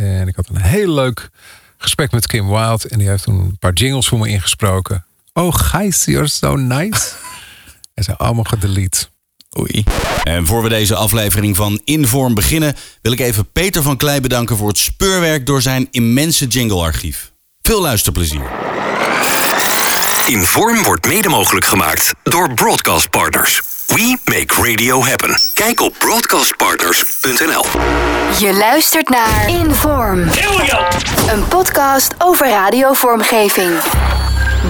En ik had een heel leuk gesprek met Kim Wilde. En die heeft toen een paar jingles voor me ingesproken. Oh, Gijs, you're so nice. en ze allemaal gedelete. Oei. En voor we deze aflevering van Inform beginnen, wil ik even Peter van Klei bedanken voor het speurwerk door zijn immense jinglearchief. Veel luisterplezier. Inform wordt mede mogelijk gemaakt door Broadcast Partners. We make radio happen. Kijk op broadcastpartners.nl. Je luistert naar Inform. Een podcast over radiovormgeving.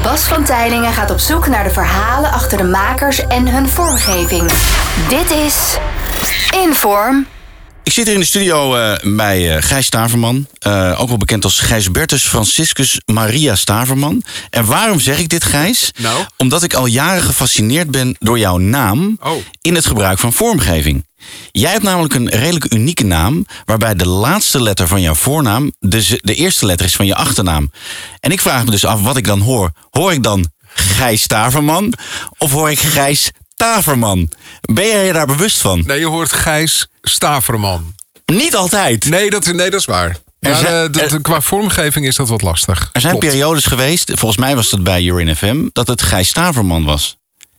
Bas van Tijlingen gaat op zoek naar de verhalen achter de makers en hun vormgeving. Dit is Inform. Ik zit hier in de studio eh, bij eh, Gijs Staverman. eh, ook wel bekend als Gijsbertus Franciscus Maria Staverman. En waarom zeg ik dit, Gijs? Nou? Omdat ik al jaren gefascineerd ben door jouw naam Oh. in het gebruik van vormgeving. Jij hebt namelijk een redelijk unieke naam, waarbij de laatste letter van jouw voornaam de, de eerste letter is van je achternaam. En ik vraag me dus af wat ik dan hoor. Hoor ik dan Gijs Staverman of hoor ik Gijs Taverman? Ben jij je daar bewust van? Nee, je hoort Gijs Staverman. Niet altijd. Nee, dat, nee, dat is waar. Maar zijn- er- qua vormgeving is dat wat lastig. Er zijn Klopt. periodes geweest, volgens mij was dat bij Urin FM, dat het Gijs Staverman was.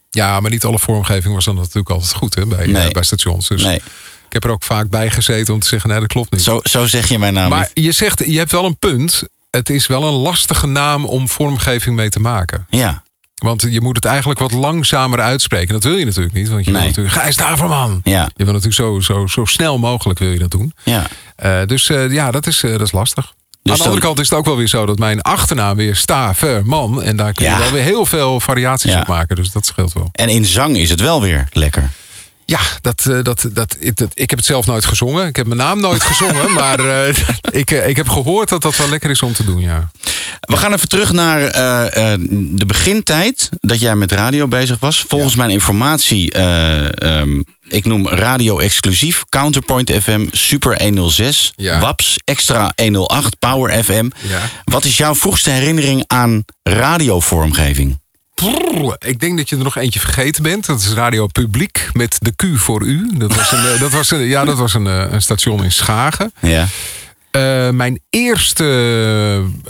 Ja, maar niet alle vormgeving was dan natuurlijk altijd goed hè, bij, Nee. eh, bij stations. Dus Nee. ik heb er ook vaak bij gezeten om te zeggen, nee, dat klopt niet. Zo, zo zeg je mijn naam maar niet. je zegt, je hebt wel een punt. Het is wel een lastige naam om vormgeving mee te maken. Ja, Want je moet het eigenlijk wat langzamer uitspreken. Dat wil je natuurlijk niet. Want je Nee. wil natuurlijk, Gijs Staverman. ja, Je wil natuurlijk zo, zo, zo snel mogelijk wil je dat doen. ja. Eh, dus eh, ja, dat is, eh, dat is lastig. Aan de andere kant is het ook wel weer zo dat mijn achternaam weer Staverman. En daar kun je Ja. wel weer heel veel variaties Ja. op maken. Dus dat scheelt wel. En in zang is het wel weer lekker. Ja, dat, eh, dat, dat, ik- dat, ik heb het zelf nooit gezongen. Ik heb mijn naam nooit gezongen. maar eh, ik, eh, ik heb gehoord dat dat wel lekker is om te doen, ja. We gaan even terug naar de begintijd dat jij met radio bezig was. Volgens mijn informatie, ehm, ik noem radio exclusief, Counterpoint FM, Super 106, Ja. WAPS, Extra 108, Power FM. Ja. Wat is jouw vroegste herinnering aan radiovormgeving? Ik denk dat je er nog eentje vergeten bent. Dat is Radio Publiek met de Q voor u. Dat was een, eh, dat was een, ja, dat was een, eh, een station in Schagen. Ja. Eh, mijn eerste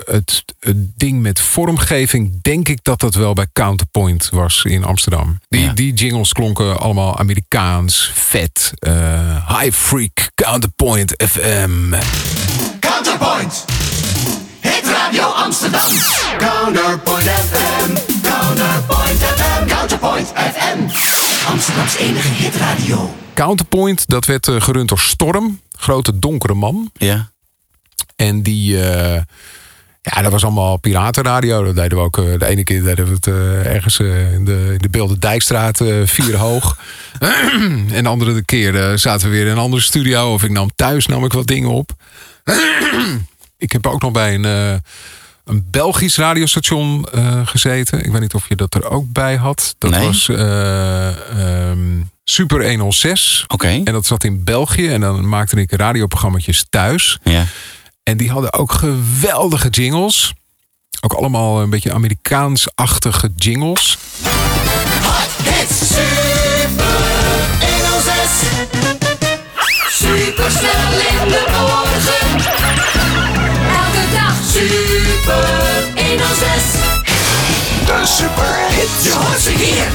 het, het ding met vormgeving, denk ik dat dat wel bij Counterpoint was in Amsterdam. Die, Ja. die jingles klonken allemaal Amerikaans, vet, eh, high freak, Counterpoint FM. Counterpoint. Hit Radio Amsterdam. Counterpoint FM. Counterpoint FM. Counterpoint FM. Amsterdams enige hitradio. Counterpoint, dat werd eh, gerund door Storm, grote donkere man. Ja. En die, eh, ja, dat was allemaal piratenradio. Dat deden we ook, eh, de ene keer deden we het ergens in de, in de Beelde Dijkstraat, eh, vier hoog. en de andere keer eh, zaten we weer in een andere studio. Of ik nam thuis nam ik wat dingen op. ik heb ook nog bij een, eh, een Belgisch radiostation eh, gezeten. Ik weet niet of je dat er ook bij had. Dat Nee. was eh, ehm, Super 106. Oké. En dat zat in België. En dan maakte ik radioprogramma's thuis. Ja. En die hadden ook geweldige jingles. Ook allemaal een beetje Amerikaans-achtige jingles. Hits. Super 106. Super snel in de morgen. Super 106. De super hit. Je hoort ze hier.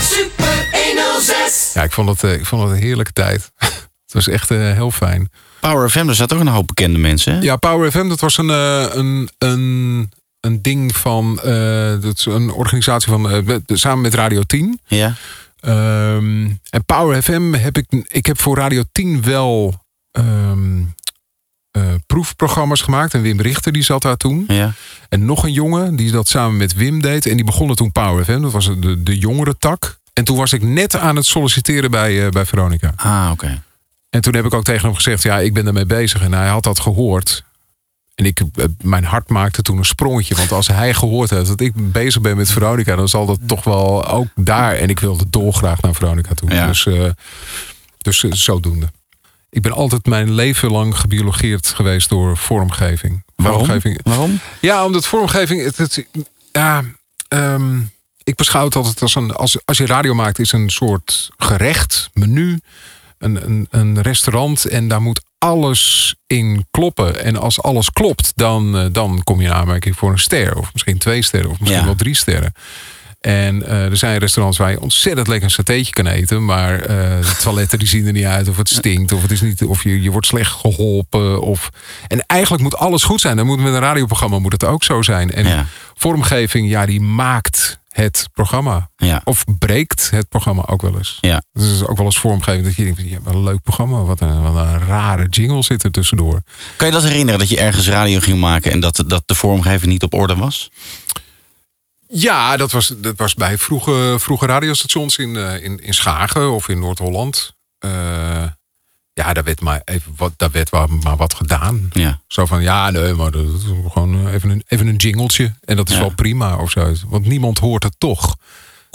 Super 106. Ja, ik vond het, eh, ik vond het een heerlijke tijd. het was echt eh, heel fijn. Power FM, daar zaten ook een hoop bekende mensen. hè? Ja, Power FM, dat was een, eh, een, een, een ding van... eh, dat is een organisatie van... eh, samen met Radio 10. Ja. Ehm, en Power FM heb ik... Ik heb voor Radio 10 wel... ehm, eh, proefprogramma's gemaakt. En Wim Richter die zat daar toen. Ja. En nog een jongen die dat samen met Wim deed. En die begonnen toen Power FM. Dat was de, de jongere tak. En toen was ik net aan het solliciteren bij, eh, bij Veronica. Ah, oké. En toen heb ik ook tegen hem gezegd: Ja, ik ben ermee bezig. En hij had dat gehoord. En ik, eh, mijn hart maakte toen een sprongetje. Want als hij gehoord had dat ik bezig ben met Veronica, dan zal dat toch wel ook daar. En ik wilde dolgraag naar Veronica toe. Ja. Dus, dus zodoende. Ik ben altijd mijn leven lang gebiologeerd geweest door vormgeving. Waarom? Vormgeving. Waarom? Ja, omdat vormgeving. Het, het, ja, ehm, ik beschouw het altijd als een. Als, als je radio maakt, is een soort gerecht, menu, een, een, een restaurant. En daar moet alles in kloppen. En als alles klopt, dan, eh, dan kom je in aanmerking voor een ster. Of misschien twee sterren, of misschien Ja. wel drie sterren. En eh, er zijn restaurants waar je ontzettend lekker een satéetje kan eten. Maar eh, de toiletten die zien er niet uit. Of het stinkt. Of, het is niet, of je, je wordt slecht geholpen. Of, en eigenlijk moet alles goed zijn. Dan moet met een radioprogramma moet het ook zo zijn. En Ja. vormgeving, ja, die maakt het programma. Ja. Of breekt het programma ook wel eens. Ja. Dus het is ook wel eens vormgeving dat je denkt, ja, wat een leuk programma. Wat een, wat een rare jingle zit er tussendoor. Kan je dat herinneren dat je ergens radio ging maken en dat, dat de vormgeving niet op orde was? Ja, dat was, dat was bij vroege, vroege radiostations in, eh, in, in Schagen of in Noord-Holland. Eh, ja, daar werd, maar even wat, daar werd maar, maar wat gedaan. Ja. Zo van, ja, nee, maar dat is gewoon eh, even een, even een jingeltje. En dat is Ja. wel prima of zo. Want niemand hoort het toch.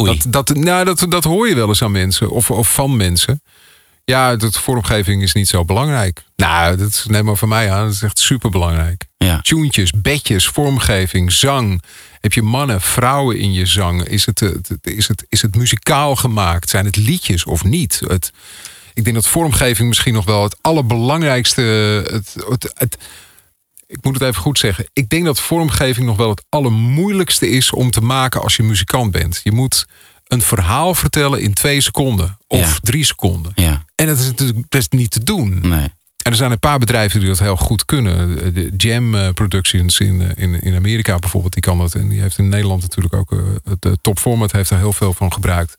Oei. Dat, dat, nou, dat, dat hoor je wel eens aan mensen of, of van mensen. Ja, dat vormgeving is niet zo belangrijk. Nou, dat neem maar van mij aan. Dat is echt super belangrijk. Ja. Tuentjes, bedjes, vormgeving, zang. Heb je mannen, vrouwen in je zang? Is het, eh, het- is het, is het muzikaal gemaakt? Zijn het liedjes of niet? Het, ik denk dat vormgeving misschien nog wel het allerbelangrijkste. Het, het, het, ik moet het even goed zeggen. Ik denk dat vormgeving nog wel het allermoeilijkste is om te maken als je muzikant bent. Je moet een verhaal vertellen in twee seconden of Ja. drie seconden. Ja. En dat is natuurlijk best niet te doen. Nee. En er zijn een paar bedrijven die dat heel goed kunnen. De Jam eh, Productions in, eh, in, in Amerika bijvoorbeeld, die kan dat. En die heeft in Nederland natuurlijk ook. eh, het eh, Top Format heeft er heel veel van gebruikt.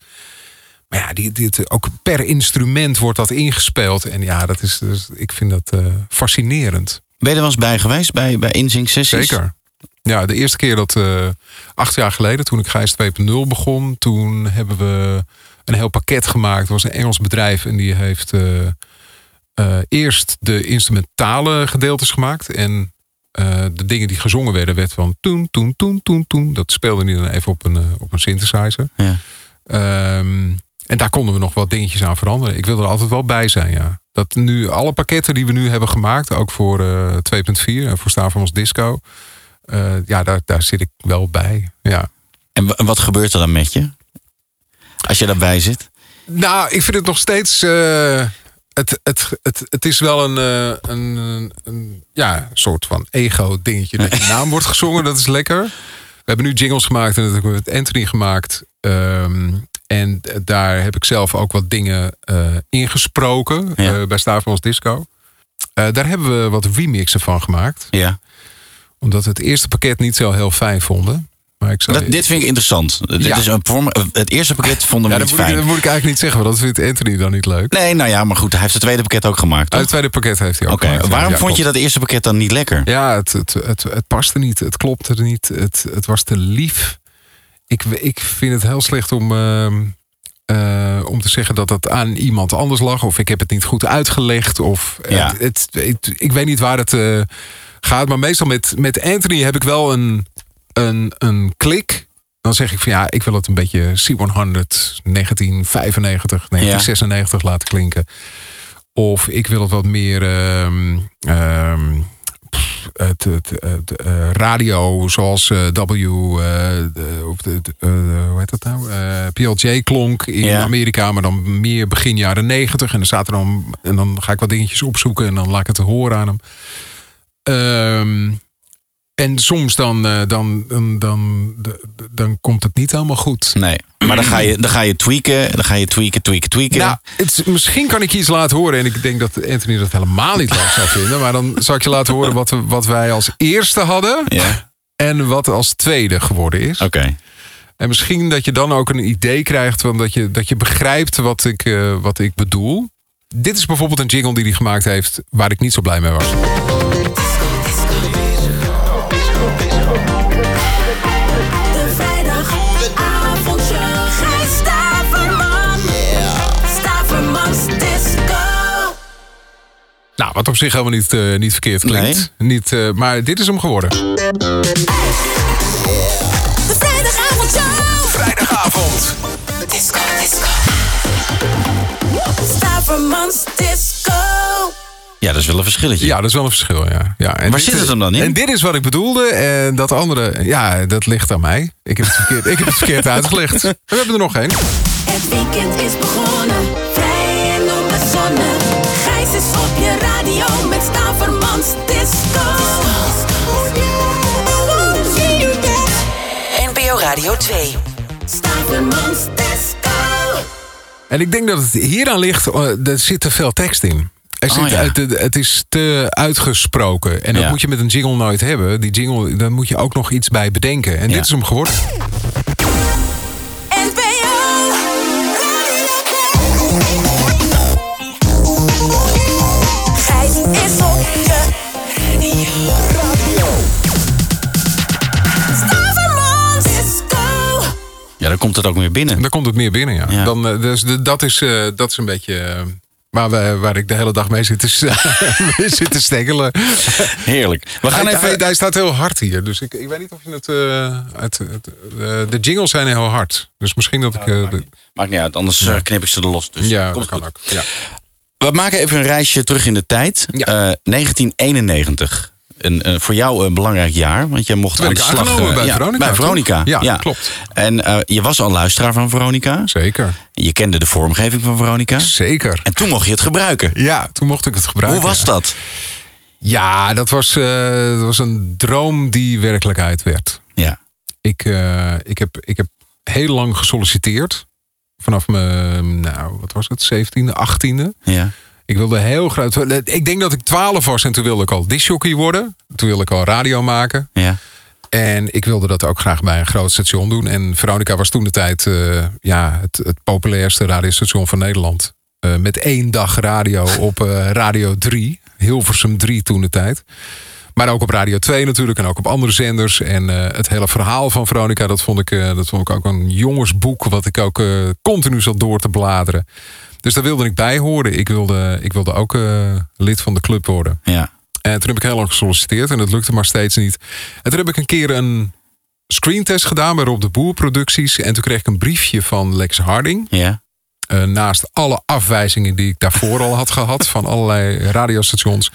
Maar ja, die, die, ook per instrument wordt dat ingespeeld. En ja, dat is, dus, ik vind dat fascinerend. Ben je er wel eens bij geweest bij, bij Inzing sessies? Zeker. Ja, de eerste keer dat, eh, acht jaar geleden, toen ik Gijs 2.0 begon, toen hebben we een heel pakket gemaakt. Het was een Engels bedrijf en die heeft eh, eh, eerst de instrumentale gedeeltes gemaakt. En de dingen die gezongen werden, werd van toen, toen, toen, toen, toen. Dat speelde niet dan even op een, op een synthesizer. Ja. Ehm, en daar konden we nog wat dingetjes aan veranderen. Ik wil er altijd wel bij zijn, ja. Dat nu alle pakketten die we nu hebben gemaakt, ook voor eh 2.4 en voor Stavros Disco, eh, ja, daar, daar zit ik wel bij. Ja. En wa- wat gebeurt er dan met je? Als je daarbij zit? Nou, ik vind het nog steeds. eh, het, het, het, het is wel een, eh, een, een, ja, soort van ego-dingetje. Dat je naam wordt gezongen, dat is lekker. We hebben nu jingles gemaakt en dat hebben we met Anthony gemaakt. Ehm, en daar heb ik zelf ook wat dingen eh, ingesproken Ja. bij Stavros Disco. Daar hebben we wat remixen van gemaakt. Ja. Omdat we het eerste pakket niet zo heel fijn vonden. Maar ik zou, Dat, dit vind ik interessant. Dit is een vorm, het eerste pakket vonden we ja, niet dat, moet ik, fijn. dat moet ik eigenlijk niet zeggen, want dat vindt Anthony dan niet leuk. Nee, nou ja, maar goed, hij heeft het tweede pakket ook gemaakt. Toch? het tweede pakket heeft hij ook gemaakt, waarom Ja, vond je dat eerste pakket dan niet lekker? Ja, het, het, het, het paste niet. Het klopte niet. Het, het was te lief. Ik, ik vind het heel slecht om, ehm, eh, om te zeggen dat dat aan iemand anders lag. Of ik heb het niet goed uitgelegd. Of Ja. het, het, het- ik weet niet waar het eh, gaat. Maar meestal met, met Anthony heb ik wel een, een, een klik. Dan zeg ik van ja, ik wil het een beetje C100 1995, 1996 laten klinken. Of ik wil het wat meer ehm, ehm, pff, het, het, het, eh, radio zoals eh, W, eh, de- of de, de- hoe heet dat nou? PLJ klonk in Ja. Amerika, maar dan meer begin jaren 90. En dan staat er dan, en dan ga ik wat dingetjes opzoeken en dan laat ik het horen aan hem. Ehm, en soms dan, eh, dan, dan, dan, dan komt het niet helemaal goed. Nee, maar dan ga je, dan ga je tweaken, dan ga je tweaken, tweaken, tweaken. Nou, het, misschien kan ik je iets laten horen. En ik denk dat Anthony dat helemaal niet leuk zou vinden. Maar dan zal ik je laten horen wat, wat wij als eerste hadden. Ja, En wat als tweede geworden is. oké. En misschien dat je dan ook een idee krijgt. Van dat, je, dat je begrijpt wat ik, eh, wat ik bedoel. Dit is bijvoorbeeld een jingle die hij gemaakt heeft. Waar ik niet zo blij mee was. Nou, wat op zich helemaal niet, eh, niet verkeerd klinkt. Niet, eh, maar dit is hem geworden. De vrijdagavondshow. Vrijdagavond. Disco, disco. Stavermans Disco. Ja, dat is wel een verschilletje. Ja, dat is wel een verschil, ja. ja en Waar dit zit is- het hem dan in? En dit is wat ik bedoelde. En dat andere, ja, dat ligt aan mij. Ik heb het verkeerd, ik heb het verkeerd uitgelegd. We hebben er nog één. Het weekend is Radio 2. Stavermans Disco. En ik denk dat het hieraan ligt, eh, er zit te veel tekst in. Er zit, Oh, ja. het, het is te uitgesproken. En dat Ja. moet je met een jingle nooit hebben. Die jingle, daar moet je ook nog iets bij bedenken. En Ja. dit is hem geworden. Dan komt het ook weer binnen. Dan komt het meer binnen, ja. Ja. Dan, eh, dus de- dat, is, eh, dat is een beetje... eh, waar, we, waar ik de hele dag mee zit te, mee zit te steggelen. Heerlijk. We gaan hij, even... hij, hij staat heel hard hier. Dus ik, ik weet niet of je het... eh, het, het, eh, de jingles zijn heel hard. Dus misschien dat ik... eh, de- Maakt niet uit, anders eh, knip ik ze er los. Dus ja, komt dat kan goed. ook. Ja. We maken even een reisje terug in de tijd. Ja. Eh, 1991. Een, voor jou een belangrijk jaar, want jij mocht aan de slag. eh, bij ja, Veronica, Bij Veronica? Ja, klopt. En eh, je was al luisteraar van Veronica. Zeker. Je kende de vormgeving van Veronica. Zeker. En toen mocht je het gebruiken. Ja, toen mocht ik het gebruiken. Hoe was dat? Ja, dat was, eh, dat was een droom die werkelijkheid werd. Ja. Ik, ik, heb, ik heb heel lang gesolliciteerd. Vanaf mijn, nou, wat was het, 17e, 18e. Ja. Ik wilde heel graag. Ik denk dat ik 12 was en toen wilde ik al disjockey worden. Toen wilde ik al radio maken. Ja. En ik wilde dat ook graag bij een groot station doen. En Veronica was toen de tijd eh, ja, het, het populairste radiostation van Nederland. Eh, met één dag radio op eh, Radio 3. Hilversum 3 toen de tijd. Maar ook op Radio 2 natuurlijk en ook op andere zenders. En het hele verhaal van Veronica, dat vond, ik, dat vond ik ook een jongensboek. Wat ik ook continu zat door te bladeren. Dus daar wilde ik bij horen. Ik wilde, ik wilde ook eh, lid van de club worden. Ja. En toen heb ik heel lang gesolliciteerd en dat lukte maar steeds niet. En toen heb ik een keer een screentest gedaan bij Rob de Boer producties. En toen kreeg ik een briefje van Lex Harding. Ja. Eh, naast alle afwijzingen die ik daarvoor al had gehad van allerlei radiostations.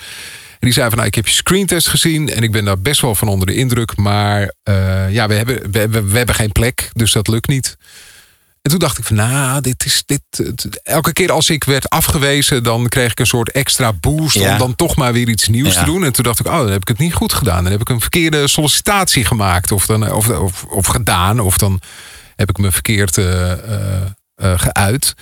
En die zei van nou, ik heb je screentest gezien en ik ben daar best wel van onder de indruk. Maar eh, ja, we hebben, we, hebben, we hebben geen plek, dus dat lukt niet. En toen dacht ik van nou, dit is dit. elke keer als ik werd afgewezen, dan kreeg ik een soort extra boost Ja. om dan toch maar weer iets nieuws Ja. te doen. En toen dacht ik, oh, dan heb ik het niet goed gedaan. Dan heb ik een verkeerde sollicitatie gemaakt of, dan, of, of, of gedaan. Of dan heb ik me verkeerd eh, eh, eh, geuit.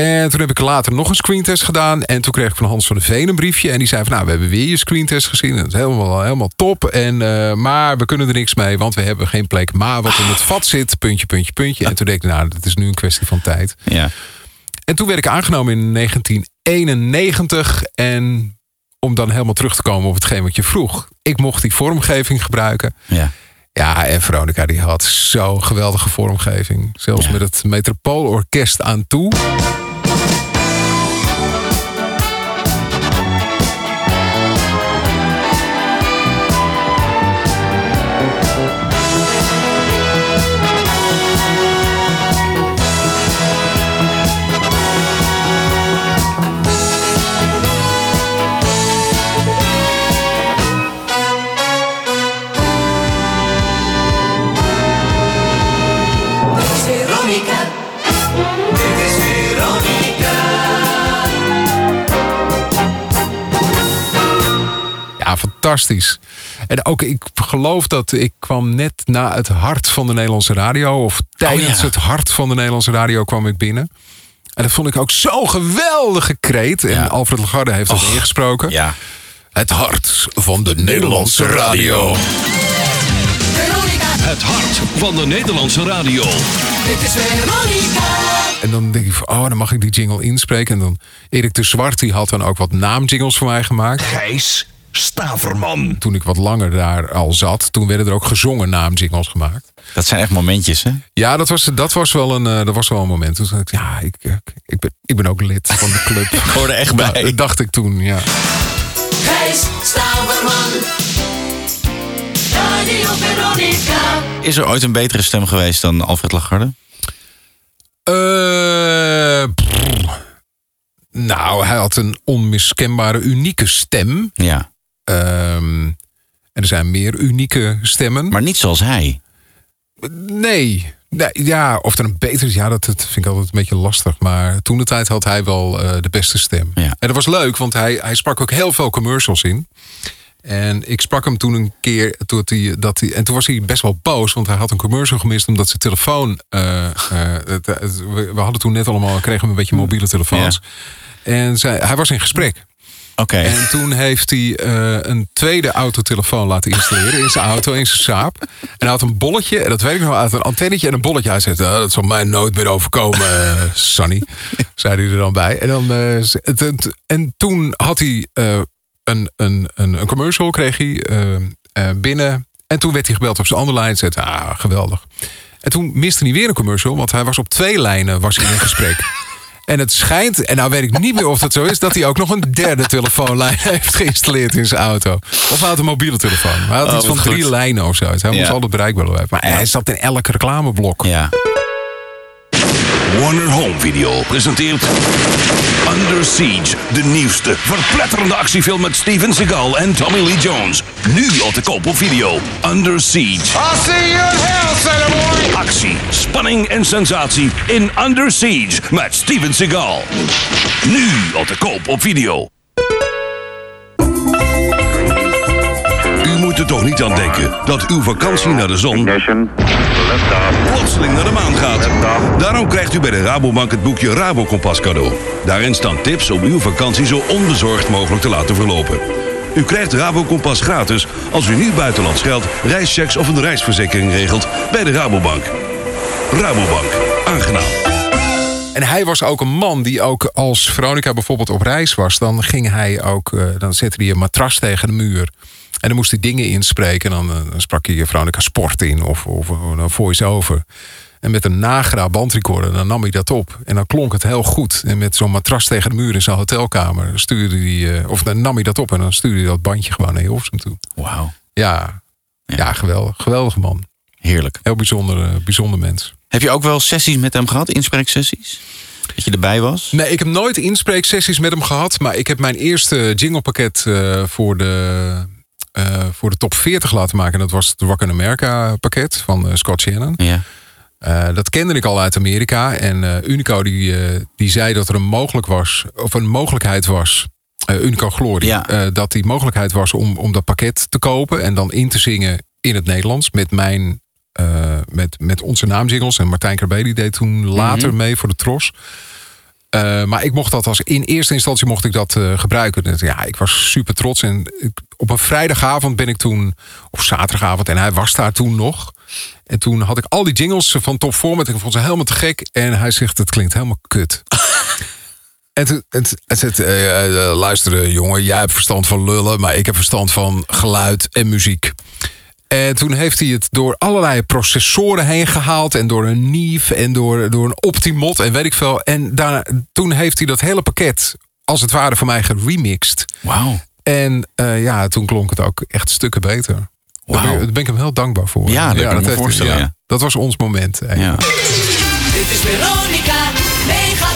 En toen heb ik later nog een screentest gedaan. En toen kreeg ik van Hans van der Veen een briefje. En die zei van, nou, we hebben weer je screentest gezien. Dat is helemaal, helemaal top. En, eh, maar we kunnen er niks mee, want we hebben geen plek. Maar wat in het vat zit, puntje, puntje, puntje. En toen denk ik, nou, dat is nu een kwestie van tijd. Ja. En toen werd ik aangenomen in 1991. En om dan helemaal terug te komen op hetgeen wat je vroeg. Ik mocht die vormgeving gebruiken. Ja. Ja, en Veronica die had zo'n geweldige vormgeving. Zelfs Ja. met het Metropoolorkest aan toe. Fantastisch. En ook, ik geloof dat ik kwam net na het hart van de Nederlandse radio. Of tijdens Oh ja. het hart van de Nederlandse radio kwam ik binnen. En dat vond ik ook zo'n geweldige kreet. En Ja. Alfred Lagarde heeft dat Och, ingesproken. Ja. Het hart van de Nederlandse radio. Het hart van de Nederlandse radio. Dit is Veronica. En dan denk ik van, oh, dan mag ik die jingle inspreken. En dan Erik de Zwart, die had dan ook wat naamjingles voor mij gemaakt. Gijs Staverman. Toen ik wat langer daar al zat, toen werden er ook gezongen naamjingles gemaakt. Dat zijn echt momentjes, hè? Ja, dat was, dat was, wel, een, eh, dat was wel een moment. Toen dacht ik, ja, ik, ik, ik, ben, ik ben ook lid van de club. ik hoor er echt bij. Dat dacht ik toen, ja. Gijs Staverman. Radio Veronica. Is er ooit een betere stem geweest dan Alfred Lagarde? Eh, nou, hij had een onmiskenbare, unieke stem. Ja. Ehm, en er zijn meer unieke stemmen. Maar niet zoals hij. Nee. nee. Ja, of er een betere is, ja, dat, dat vind ik altijd een beetje lastig. Maar toen de tijd had hij wel eh, de beste stem. Ja. En dat was leuk, want hij, hij sprak ook heel veel commercials in. En ik sprak hem toen een keer. Toen hij, dat hij, en toen was hij best wel boos. Want hij had een commercial gemist. Omdat zijn telefoon. eh, eh, het- het- we hadden toen net allemaal. kregen we een beetje mobiele telefoons. En zij, hij was in gesprek. Oké. En toen heeft hij eh, een tweede autotelefoon laten installeren in zijn auto, in zijn Saab. En hij had een bolletje, en dat weet ik nog, uit een antennetje en een bolletje. Hij zei, "Ah, dat zal mij nooit meer overkomen, eh, Sonny. zei hij er dan bij. En, dan, eh, en toen had hij eh, een, een, een, een commercial, kreeg hij binnen. En toen werd hij gebeld op zijn andere lijn. Zei, hij, ah, geweldig. En toen miste hij weer een commercial, want hij was op twee lijnen was hij in gesprek. En het schijnt, en nou weet ik niet meer of dat zo is, dat hij ook nog een derde telefoonlijn heeft geïnstalleerd in zijn auto. Of hij had een mobiele telefoon. Maar hij had Oh, iets van drie lijnen of zo. Hij Ja. moest altijd bereikbaar blijven. Maar hij zat in elk reclameblok. Ja. Warner Home Video presenteert Under Siege, de nieuwste, verpletterende actiefilm met Steven Seagal en Tommy Lee Jones. Nu al te koop op video. Under Siege. I'll see you in hell, boy! Actie, spanning en sensatie in Under Siege met Steven Seagal. Nu al te koop op video. U moet er toch niet aan denken dat uw vakantie naar de zon plotseling naar de maan gaat. Daarom krijgt u bij de Rabobank het boekje Rabokompas cadeau. Daarin staan tips om uw vakantie zo onbezorgd mogelijk te laten verlopen. U krijgt Rabokompas gratis als u nu buitenlands geld, reischecks of een reisverzekering regelt bij de Rabobank. Rabobank, aangenaam. En hij was ook een man die ook als Veronica bijvoorbeeld op reis was, dan ging hij ook, eh, dan zette hij een matras tegen de muur. En dan moest hij dingen inspreken. En dan, eh, dan sprak hij Veronica Sport in of, of een voice-over. En met een Nagra bandrecorder, dan nam hij dat op. En dan klonk het heel goed. En met zo'n matras tegen de muur in zijn hotelkamer stuurde hij, eh, of dan nam hij dat op en dan stuurde hij dat bandje gewoon naar Hilversum toe. Wauw. Ja, ja. geweldig. Geweldige man. Heerlijk. Heel bijzonder, eh, bijzonder mens. Heb je ook wel sessies met hem gehad, inspreeksessies? Dat je erbij was? Nee, ik heb nooit inspreeksessies met hem gehad. Maar ik heb mijn eerste jinglepakket eh, voor, de, eh, voor de top 40 laten maken. En dat was het Rock in America pakket van eh, Scott Shannon. Ja. Eh, dat kende ik al uit Amerika. En Unico die, die zei dat er een mogelijk was, of een mogelijkheid was. Unico Glory. Ja. dat die mogelijkheid was om, om dat pakket te kopen. En dan in te zingen in het Nederlands. Met mijn. met, met onze naamzingels. En Martijn Krabbe die deed toen later mee voor de Tros. Eh, maar ik mocht dat als in eerste instantie mocht ik dat eh, gebruiken. Dus ja, ik was super trots. En op een vrijdagavond ben ik toen, of zaterdagavond, en hij was daar toen nog. En toen had ik al die jingles van Top Format. Ik vond ze helemaal te gek. En hij zegt, het klinkt helemaal kut. en toen zegt, eh, luister eh, jongen, jij hebt verstand van lullen. Maar ik heb verstand van geluid en muziek. En toen heeft hij het door allerlei processoren heen gehaald. En door een Neve en door, door een Optimot en weet ik veel. En daarna, toen heeft hij dat hele pakket als het ware voor mij geremixed. Wauw. En eh, ja, toen klonk het ook echt stukken beter. Daar ben, Wauw. ik- daar ben ik hem heel dankbaar voor. Ja, dat kan ik me heeft voorstellen, ja. Dat was ons moment. Dit is Veronica, mega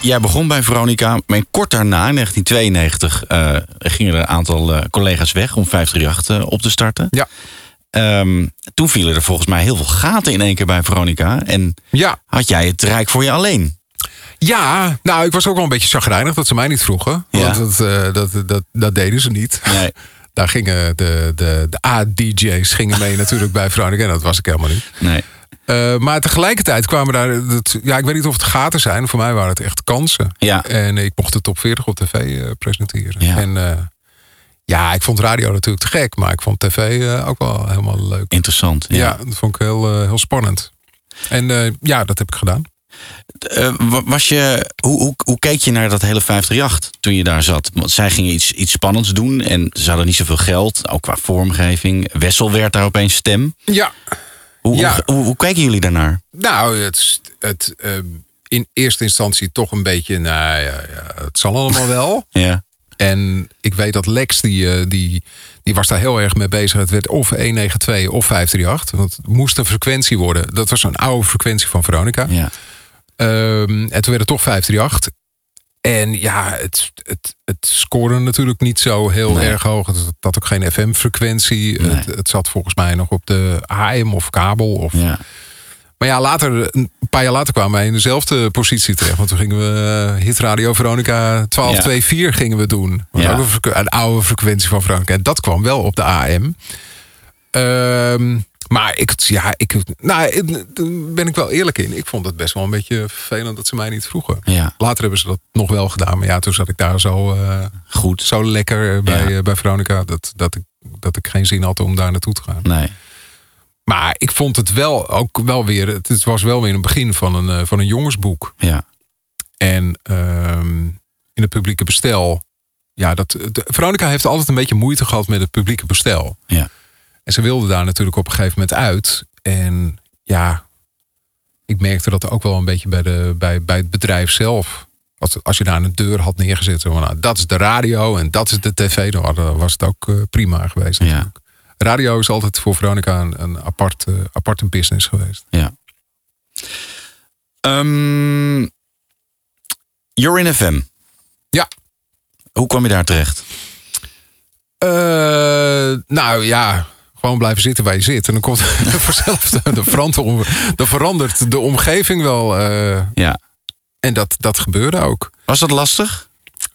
Jij begon bij Veronica, maar kort daarna, in 1992, eh, gingen er een aantal eh, collega's weg om 538 eh, op te starten. Ja. Ehm, toen vielen er volgens mij heel veel gaten in één keer bij Veronica. En Ja. had jij het rijk voor je alleen? ja, nou, ik was ook wel een beetje chagrijnig dat ze mij niet vroegen. Ja. Want dat, dat, dat, dat deden ze niet. Nee. Daar gingen de, de, de A-DJ's gingen mee natuurlijk bij Veronica. En dat was ik helemaal niet. Nee. Eh, maar tegelijkertijd kwamen daar. Dat, ja, ik weet niet of het gaten zijn. Voor mij waren het echt kansen. Ja. En ik mocht de top 40 op tv eh, presenteren. Ja. En eh, ja, ik vond radio natuurlijk te gek. Maar ik vond tv ook wel helemaal leuk. Interessant. Ja, Ja. dat vond ik heel, heel spannend. En ja, dat heb ik gedaan. Wa- was je, hoe, hoe, hoe keek je naar dat hele 538 toen je daar zat? Want zij gingen iets, iets spannends doen en ze hadden niet zoveel geld, ook qua vormgeving. Wessel werd daar opeens stem. Ja. Hoe, Ja. hoe, keken jullie daarnaar? Nou, het, het eh, in eerste instantie toch een beetje. Nou ja, ja het zal allemaal wel. Ja. En ik weet dat Lex, die, eh, die, die was daar heel erg mee bezig. Het werd of 192 of 538. Want het moest een frequentie worden. Dat was een oude frequentie van Veronica. Ja. Ehm, en toen werd het toch 538. En ja, het, het, het scoorde natuurlijk niet zo heel Nee. erg hoog. Het had ook geen FM-frequentie. Nee. Het, het zat volgens mij nog op de AM of kabel. Of... Ja. Maar ja, later, een paar jaar later kwamen wij in dezelfde positie terecht. Want toen gingen we eh, Hitradio Veronica 1224 gingen we doen. Ja. ook een, oude frequentie van Veronica. En dat kwam wel op de AM. Ehm, maar ik, ja, ik, nou, ben ik wel eerlijk in. Ik vond het best wel een beetje vervelend dat ze mij niet vroegen. Ja. Later hebben ze dat nog wel gedaan. Maar ja, toen zat ik daar zo, eh, Goed. zo lekker bij, Ja. eh, bij Veronica. Dat, dat, ik, dat ik geen zin had om daar naartoe te gaan. Nee. Maar ik vond het wel ook wel weer. Het was wel weer een begin van een, eh, van een jongensboek. Ja. En ehm, in het publieke bestel. Ja, dat, de, Veronica heeft altijd een beetje moeite gehad met het publieke bestel. Ja. En ze wilde daar natuurlijk op een gegeven moment uit. En ja, ik merkte dat ook wel een beetje bij, de, bij, bij het bedrijf zelf. Als, als je daar een deur had neergezet. Van, nou, dat is de radio en dat is de tv. Dan was het ook eh, prima geweest. Ja. Radio is altijd voor Veronica een, een apart, eh, aparte business geweest. Ja. Ehm You're in FM. Ja. Hoe kwam je daar terecht? Eh, nou ja, gewoon blijven zitten waar je zit. En dan komt vanzelf de, de, verandert, dan verandert de omgeving wel. eh, Ja. en dat, dat gebeurde ook. Was dat lastig?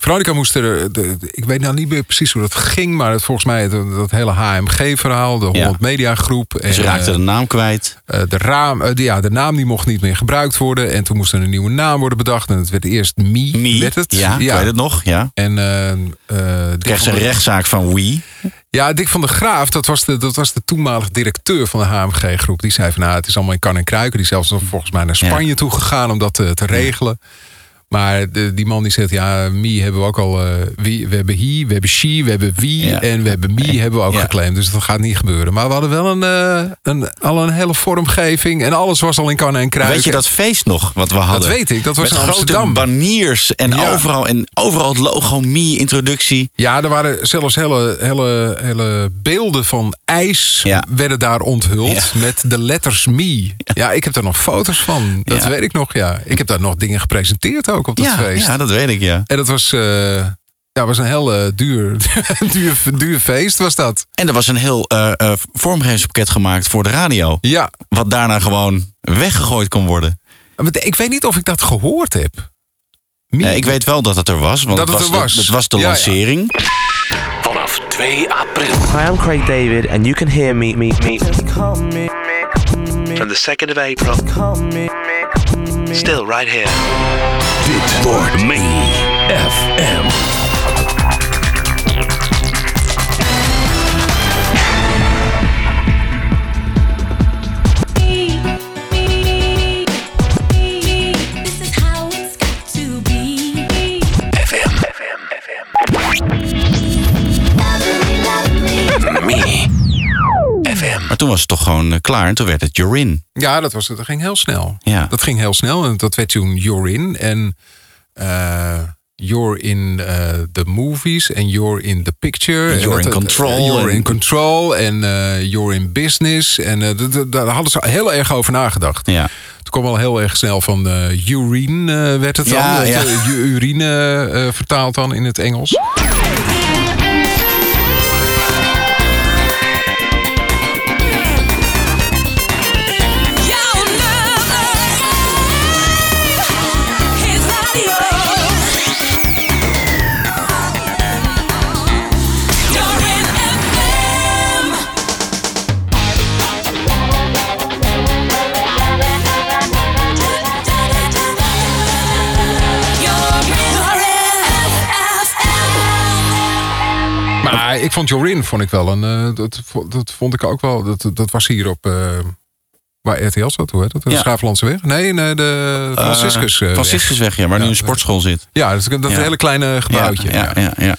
Veronica moest er, de, de- ik weet nou niet meer precies hoe dat ging, maar het, volgens mij het, dat hele HMG-verhaal, de 100 Media Groep. Ze raakte de naam kwijt. eh, de, raam, eh, de, ja, de naam die mocht niet meer gebruikt worden. En toen moest er een nieuwe naam worden bedacht. En het werd eerst Mi. Mi. Werd het. Ja, ik weet het nog. Ja. En eh eh, Kreeg ze een rechtszaak van Wii. Ja, Dick van der Graaf, dat was de, dat was de toenmalige directeur van de HMG-groep. Die zei van, nou, het is allemaal in kan en kruiken. Die is zelfs volgens mij naar Spanje toe gegaan om dat te, te regelen. Maar de, die man die zegt, ja, Mi hebben we ook al... eh, wie, we hebben he, we hebben she, we hebben wie Ja. en we hebben mi hebben we ook Ja. geclaimd. Dus dat gaat niet gebeuren. Maar we hadden wel een, eh, een, al een hele vormgeving. En alles was al in kan en kruiken. Weet je dat feest nog wat we hadden? weet ik, dat was Met in grote Amsterdam. baniers en, Ja. overal, en overal het logo Mi introductie. Ja, er waren zelfs hele, hele, hele beelden van ijs werden daar onthuld met de letters Me. Ja. ik heb daar nog foto's van. Dat weet ik nog, ja. Ik heb daar nog dingen gepresenteerd ook op dat Ja, feest. ja, dat weet ik, ja. En dat was, eh, ja, was een heel eh, duur, duur, duur feest, was dat. En er was een heel eh eh, vormgevingspakket gemaakt voor de radio. Ja, Wat daarna gewoon weggegooid kon worden. maar ik weet niet of ik dat gehoord heb. Me. Eh, ik weet wel dat het er was, want Dat het, het was er was. De, het was de Ja, ja. lancering. Vanaf 2 april. Hi, I'm Craig David, and you can hear me, me, me. From the 2nd of April. Still right here. Wordt Me FM. FM. Me. FM. Maar toen was het toch gewoon eh, klaar en toen werd het Jorin. Ja, dat, was, dat ging heel snel. Ja. Dat ging heel snel en dat werd toen You're In. En You're in eh, the movies en You're in the picture. You're in control You're en- in control en eh, You're in business. En eh, daar hadden ze heel erg over nagedacht. Ja. Het kwam al heel erg snel van eh, urine eh, werd het dan. Ja, urine eh, vertaald dan in het Engels. Ik vond Jorin vond ik wel een. eh, dat, dat vond ik ook wel. Dat, dat was hier op. eh, waar RTL zat, hoe heet dat? De Ja. Schaaflandse weg? Nee, nee de Franciscus. eh, weg. Franciscusweg, ja, waar nu een sportschool zit. Ja, dat, is- dat Ja. hele kleine gebouwtje. Ja, ja, ja.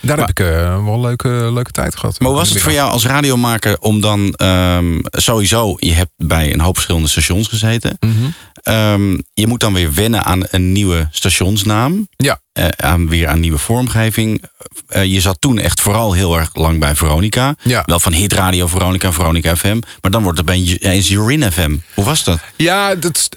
Daar heb ik wel een leuke, leuke tijd gehad. Maar hoe was het voor jou als radiomaker om dan ehm, sowieso, je hebt bij een hoop verschillende stations gezeten. Mhm. Ehm, je moet dan weer wennen aan een nieuwe stationsnaam. Ja. Eh, aan, weer aan nieuwe vormgeving. Eh, je zat toen echt vooral heel erg lang bij Veronica. Ja. Wel van Hitradio Veronica, Veronica FM. Maar dan wordt het opeens Jorin FM. Hoe was dat? Ja, dat,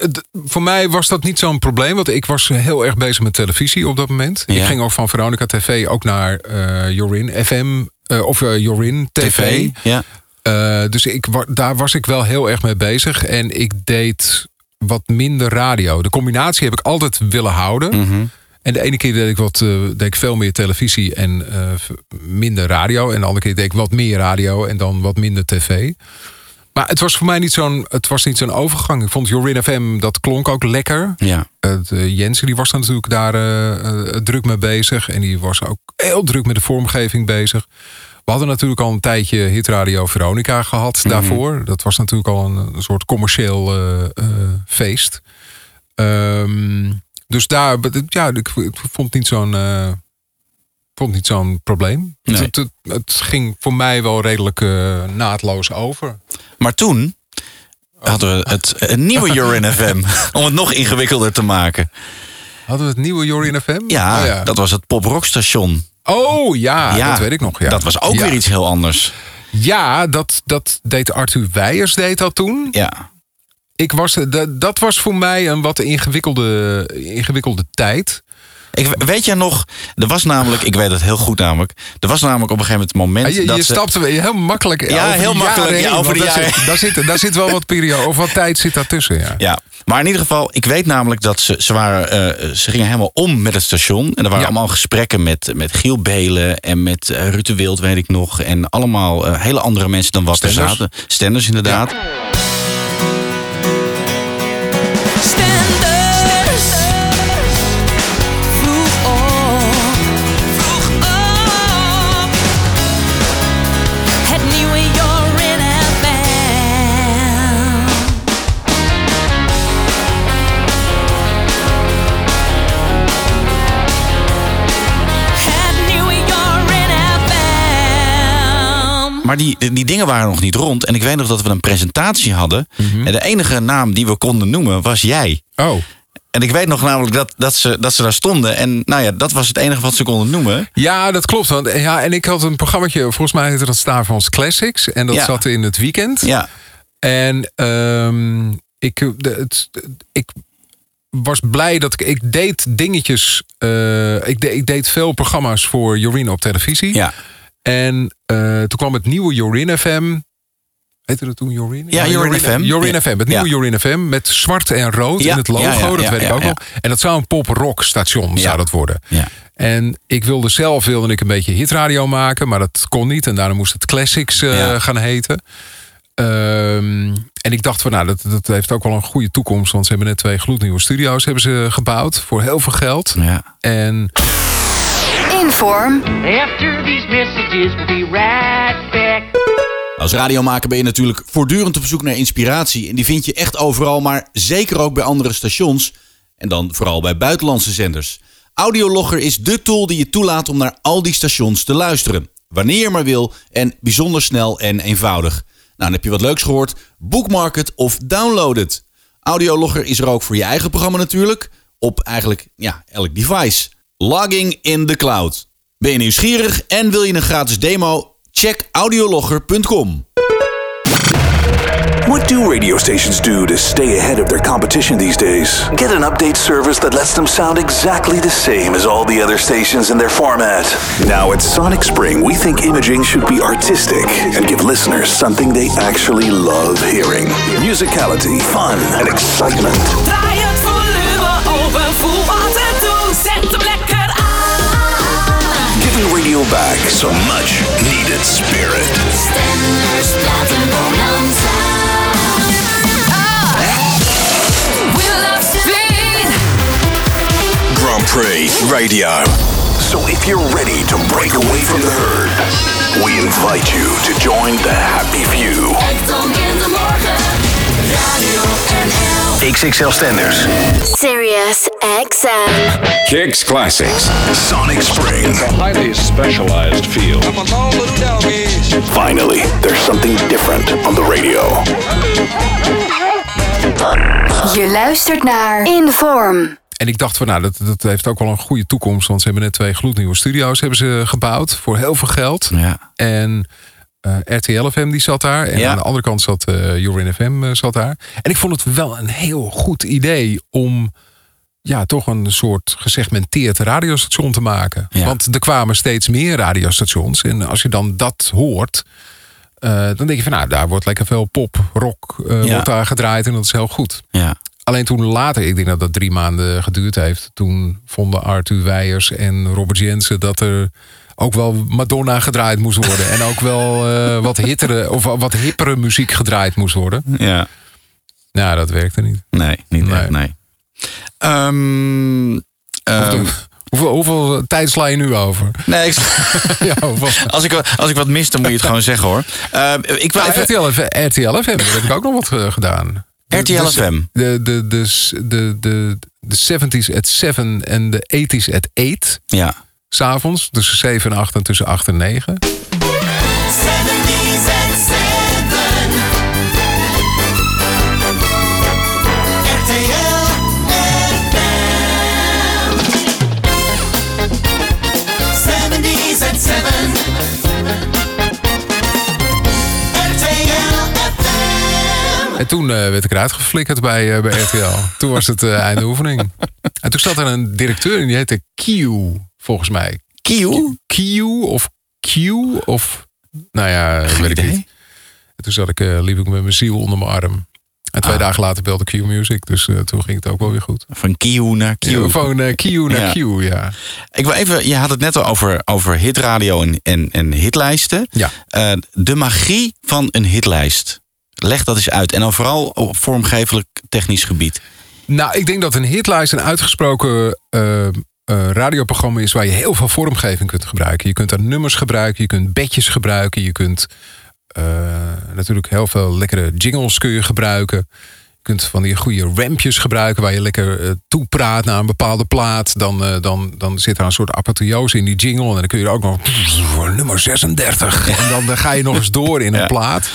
voor mij was dat niet zo'n probleem. Want ik was heel erg bezig met televisie op dat moment. Ja. Ik ging ook van Veronica TV ook naar eh Jorin FM. eh, of eh, Jorin TV. Ja. Eh, dus ik, daar was ik wel heel erg mee bezig. En ik deed wat minder radio. De combinatie heb ik altijd willen houden. Mhm. En de ene keer deed ik, wat, eh, deed ik veel meer televisie en eh, minder radio. En de andere keer deed ik wat meer radio en dan wat minder tv. Maar het was voor mij niet zo'n, het was niet zo'n overgang. Ik vond Jorin FM, dat klonk ook lekker. Ja. Eh, Jensen die was daar natuurlijk daar druk mee bezig. En die was ook heel druk met de vormgeving bezig. We hadden natuurlijk al een tijdje hitradio Veronica gehad daarvoor. Dat was natuurlijk al een, een soort commercieel eh, eh, feest. Ehm, dus daar, ja, ik, ik vond niet zo'n, eh, vond niet zo'n probleem. Nee. Het, het, het ging voor mij wel redelijk naadloos over. Maar toen hadden we het een nieuwe Jorin FM. om het nog ingewikkelder te maken. Hadden we het nieuwe Jorin FM? Ja, Oh, ja. dat was het pop-rock station. Oh ja, Ja, dat weet ik nog. Ja. Dat was ook Ja. weer iets heel anders. Ja, dat, dat deed Arthur Weijers deed dat toen. Ja. Ik was, dat, dat was voor mij een wat ingewikkelde, ingewikkelde tijd. Ik, weet jij nog, er was namelijk, ik weet het heel goed namelijk. Er was namelijk op een gegeven moment het moment. je dat je ze- stapte heel makkelijk Ja, over heel makkelijk, ja, over de daar jaren. Zit, daar, zit, daar zit wel wat periode, of wat tijd zit daartussen. Ja. Ja, maar in ieder geval, ik weet namelijk dat ze, ze waren, eh, ze gingen helemaal om met het station. En er waren Ja. allemaal gesprekken met, met Giel Belen en met eh, Rutte Wild, weet ik nog. En allemaal eh, hele andere mensen dan wat er zaten. Stenders, inderdaad. Maar die, die dingen waren nog niet rond. En ik weet nog dat we een presentatie hadden. En de enige naam die we konden noemen was jij. Oh, En ik weet nog namelijk dat, dat, ze, dat ze daar stonden. En nou ja, dat was het enige wat ze konden noemen. ja, dat klopt. Want, ja, en ik had een programmaatje, volgens mij heette dat Stavans Classics. En dat Ja. zat in het weekend. Ja, En ehm, ik, het, ik was blij dat ik... Ik deed dingetjes... eh, ik, de- ik deed veel programma's voor Jorien op televisie. ja. En eh, toen kwam het nieuwe Jorin FM. Heette dat toen Jorin? Ja, Jorin FM. Jorin. FM, het nieuwe. Jorin FM. Met zwart en rood in het logo, dat weet ik ook wel. En dat zou een pop-rock station zou dat worden. Ja. En ik wilde zelf wilde ik een beetje hitradio maken, maar dat kon niet. En daarom moest het Classics eh, Ja. gaan heten. Ehm, en ik dacht van, nou, dat, dat heeft ook wel een goede toekomst. Want ze hebben net twee gloednieuwe studio's hebben ze gebouwd voor heel veel geld. ja. En Inform, After these messages, we'll be right back. Als radiomaker ben je natuurlijk voortdurend op zoek naar inspiratie. En die vind je echt overal, maar zeker ook bij andere stations. En dan vooral bij buitenlandse zenders. Audiologger is dé tool die je toelaat om naar al die stations te luisteren. Wanneer je maar wil en bijzonder snel en eenvoudig. Nou, dan heb je wat leuks gehoord. Bookmark het of download het. Audiologger is er ook voor je eigen programma natuurlijk. Op eigenlijk ja, elk device. Logging in the cloud. Ben je nieuwsgierig en wil je een gratis demo? Check audiologger.com. What do radio stations do to stay ahead of their competition these days? Get an update service that lets them sound exactly the same as all the other stations in their format. Now at Sonic Spring, we think imaging should be artistic and give listeners something they actually love hearing. Musicality, fun, and excitement. Radio back some much needed spirit. Stenders Platenbonanza. We love Spain. Grand Prix Radio. So if you're ready to break away from the herd, we invite you to join the happy few. Ekton in de morgen. Radio XXL Stenders. Sirius XM. Kicks Classics. Sonic Spring. highly specialized field. Finally, there's something different on the radio. Je luistert naar Inform. En ik dacht van nou, dat, dat heeft ook wel een goede toekomst. Want ze hebben net twee gloednieuwe studio's hebben ze gebouwd voor heel veel geld. Ja. En eh RTL FM die zat daar. En Ja. aan de andere kant zat eh Jorin FM eh, zat daar. En ik vond het wel een heel goed idee om ja, toch een soort gesegmenteerd radiostation te maken. Ja. Want er kwamen steeds meer radiostations. En als je dan dat hoort, eh, dan denk je van nou, daar wordt lekker veel pop, rock Ja. wordt daar gedraaid. En dat is heel goed. Ja. Alleen toen later, ik denk dat dat drie maanden geduurd heeft. Toen vonden Arthur Weijers en Robert Jensen dat er ook wel Madonna gedraaid moest worden. en ook wel eh, wat hittere of wat hippere muziek gedraaid moest worden. Ja. Nou, dat werkte niet. Nee, niet Nee. echt, nee. Ehm, ehm, Hoeveel, hoeveel tijd sla je nu over? nee, ik, ja, hoeveel- als, ik, wat- als ik wat mis, dan moet je het gewoon zeggen hoor. Ehm, ik wil Nou, even... RTL, FM, RTL FM, daar heb ik ook nog wat eh, gedaan. RTL De- FM. De, de, de, de, de, de 70s at 7 en de 80s at 8. Ja. S'avonds, tussen 7 en 8 en tussen 8 en 9. En toen eh, werd ik eruit geflikkerd bij, eh, bij RTL. toen was het eh, einde oefening. En toen zat er een directeur en die heette Q, volgens mij. Q? Q of Q of... Nou ja, weet ik niet. En toen zat ik, liep ik met mijn ziel onder mijn arm. En twee Ah. dagen later belde Q Music. Dus toen ging het ook wel weer goed. Van Q naar Q. Ja, Van eh, Q naar Ja. Q, ja. Ik wil even, je had het net al over, over hitradio en, en, en hitlijsten. Ja. De magie van een hitlijst. Leg dat eens uit. En dan vooral op vormgevelijk technisch gebied. Nou, ik denk dat een hitlijst een uitgesproken eh, eh, radioprogramma is waar je heel veel vormgeving kunt gebruiken. Je kunt daar nummers gebruiken, je kunt bedjes gebruiken, je kunt eh, natuurlijk heel veel lekkere jingles kun je gebruiken. Je kunt van die goede rampjes gebruiken waar je lekker eh, toe praat naar een bepaalde plaat. Dan, dan, dan zit er een soort apotheose in die jingle. En dan kun je er ook nog nummer 36. En dan, dan ga je nog eens door in een Ja. plaat.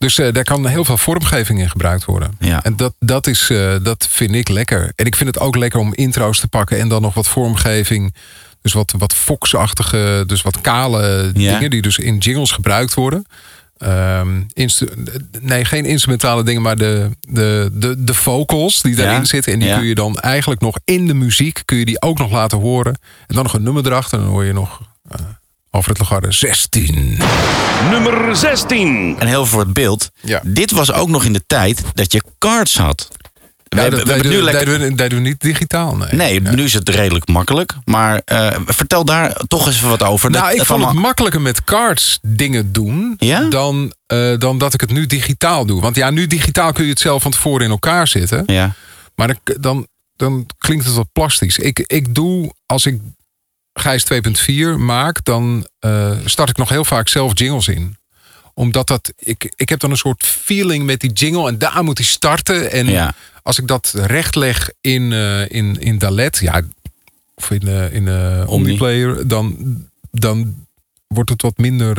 Dus eh, daar kan heel veel vormgeving in gebruikt worden. Ja. En dat, dat, is, eh, dat vind ik lekker. En ik vind het ook lekker om intro's te pakken en dan nog wat vormgeving. Dus wat, wat Fox-achtige, dus wat kale Ja. dingen die dus in jingles gebruikt worden. Ehm, nee, geen instrumentale dingen, maar de, de, de, de vocals die daarin Ja. zitten. En die Ja. kun je dan eigenlijk nog in de muziek, kun je die ook nog laten horen. En dan nog een nummer erachter. En dan hoor je nog eh Alfred Lagarde 16. Nummer 16. En heel voor het beeld. Ja. Dit was ook nog in de tijd dat je cards had. We, dat we hebben deden nu we- lekker... deden we- deden we niet digitaal, nee. Nee, nu is het redelijk makkelijk. Maar eh, vertel daar toch eens wat over. Nou, Dat- ik dat vond het allemaal- makkelijker met cards dingen doen Ja? dan, eh, dan dat ik het nu digitaal doe. Want ja, nu digitaal kun je het zelf van tevoren in elkaar zitten. Ja. Maar dan, dan, dan klinkt het wat plastisch. Ik, ik doe, als ik Gijs 2.4 maak, dan eh, start ik nog heel vaak zelf jingles in omdat dat, ik, ik heb dan een soort feeling met die jingle en daar moet hij starten. En Ja. als ik dat recht leg in, eh, in, in Dalet, ja, of in, eh in eh Omniplayer, dan, dan wordt het wat minder,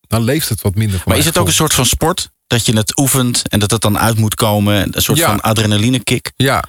dan leeft het wat minder. Maar is het ook een soort van sport? Dat je het oefent en dat het dan uit moet komen? Een soort Ja. van adrenaline kick? Ja,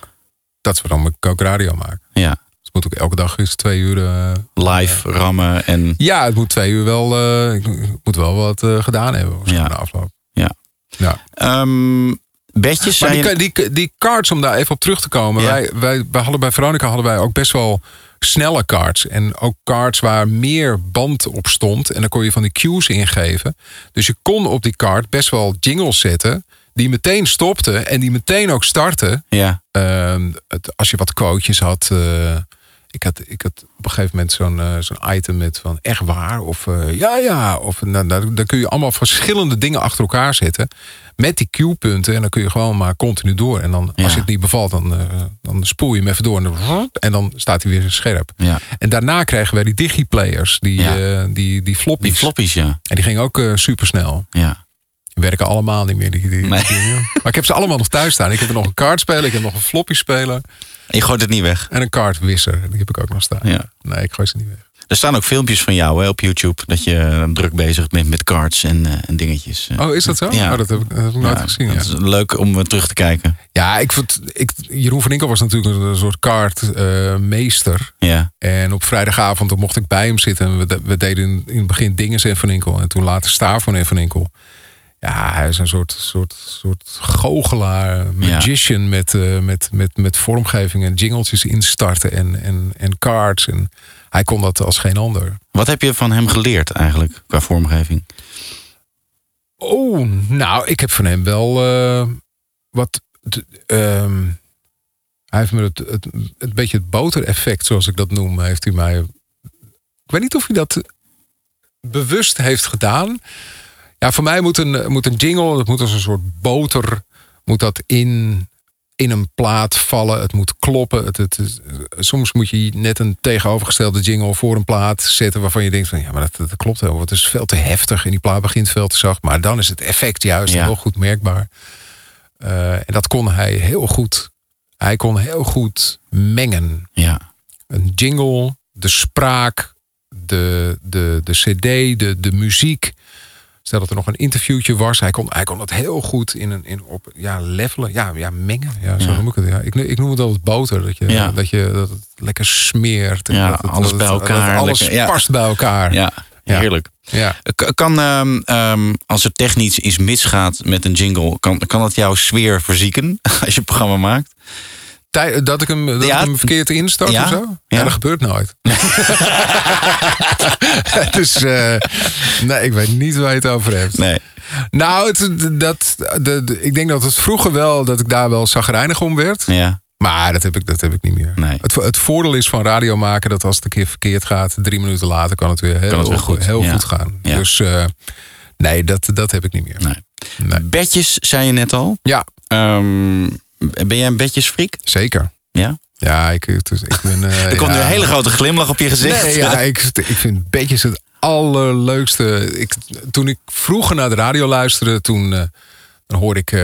dat is waarom ik ook radio maak. Ja. Moet ook elke dag eens twee uur. eh, Live rammen en... ja, het moet twee uur wel. eh, ik moet wel wat eh, gedaan hebben. Ja. na afloop. Ja. Ja. Ehm, bedjes Maar zijn... die, die, die cards, om daar even op terug te komen. Ja. Wij, wij, wij hadden bij Veronica hadden wij ook best wel snelle cards. En ook cards waar meer band op stond. En dan kon je van die cues ingeven. Dus je kon op die card best wel jingles zetten. Die meteen stopten en die meteen ook starten. Ja. Ehm, het, als je wat quotejes had. eh, ik had, ik had op een gegeven moment zo'n eh, zo'n item met van echt waar. Of eh, ja, ja. Of nou, nou, dan kun je allemaal verschillende dingen achter elkaar zetten. Met die Q-punten. En dan kun je gewoon maar continu door. En dan, Ja. als je het niet bevalt, dan, eh, dan spoel je hem even door. En dan, en dan staat hij weer scherp. Ja. En daarna kregen wij die digiplayers. Die, Ja. eh, die, die floppies. Die floppies, ja. En die gingen ook super supersnel. ja. Die werken allemaal niet meer. Die, die, Nee. Maar ik heb ze allemaal nog thuis staan. Ik heb er nog een kaartspeler. Ik heb nog een floppy speler. En je gooit het niet weg. En een kaartwisser. Die heb ik ook nog staan. Ja. Nee, ik gooi ze niet weg. Er staan ook filmpjes van jou hè, op YouTube. Dat je eh, druk bezig bent met cards en, eh, en dingetjes. Eh. Oh, is dat zo? Ja. Oh, dat heb ik, dat heb ik nooit Ja, gezien. Ja. is leuk om terug te kijken. Ja, ik vond, ik, Jeroen van Inkel was natuurlijk een soort kaartmeester. Ja. En op vrijdagavond dan mocht ik bij hem zitten. En we, de- we deden in, in het begin dingen en van Inkel. En toen later Staar van van Inkel. Ja, hij is een soort, soort, soort goochelaar, magician met, eh, met, met, met vormgeving en jingletjes instarten en, en, en cards. En hij kon dat als geen ander. Wat heb je van hem geleerd eigenlijk qua vormgeving? Oh, nou, ik heb van hem wel eh, wat. ehm, hij heeft me het, het, het beetje het botereffect, zoals ik dat noem, heeft hij mij. Ik weet niet of hij dat bewust heeft gedaan. Ja, voor mij moet een, moet een jingle, het moet als een soort boter, moet dat in, in een plaat vallen. Het moet kloppen. Het, het, soms moet je net een tegenovergestelde jingle voor een plaat zetten waarvan je denkt van ja, maar dat, dat klopt wel. Het is veel te heftig en die plaat begint veel te zacht. Maar dan is het effect juist Ja. heel goed merkbaar. Eh, en dat kon hij heel goed. Hij kon heel goed mengen. Ja. Een jingle, de spraak, de, de, de cd, de, de muziek. Stel dat er nog een interviewtje was. Hij kon, hij kon dat heel goed in een, in, op ja, levelen. Ja, ja mengen. Ja, zo Ja. noem ik het. Ja. Ik, ik noem het altijd boter. Dat, je, Ja. dat, je, dat het lekker smeert. en Ja, dat het- alles dat bij het- elkaar. Alles Lekker, ja. past bij elkaar. Ja, heerlijk. Ja. K- Kan, ehm, ehm, als er technisch iets misgaat met een jingle, kan, kan dat jouw sfeer verzieken als je een programma maakt? Tij- Dat ik hem, dat Ja. ik hem verkeerd instart Ja. of zo? Ja, Ja. dat gebeurt nooit. dus eh, nee, ik weet niet waar je het over hebt. Nee. Nou, het, dat, de, de- ik denk dat het vroeger wel, dat ik daar wel zagrijnig om werd. Ja. Maar dat heb ik, dat heb ik niet meer. Nee. Het, het voordeel is van radio maken dat als het een keer verkeerd gaat, drie minuten later kan het weer heel, Kan het weer goed. heel goed gaan. Dus eh, nee, dat, dat heb ik niet meer. Nee. Nee. Bedjes, zei je net al. Ja, Ehm, ben jij een bedjesfreak? zeker. Ja? Ja, ik, is- ik ben. eh, Er komt nu een hele grote glimlach op je gezicht. Nee, ja, ik, ik vind bedjes het allerleukste. Ik, toen ik vroeger naar de radio luisterde, toen eh, dan hoorde ik, eh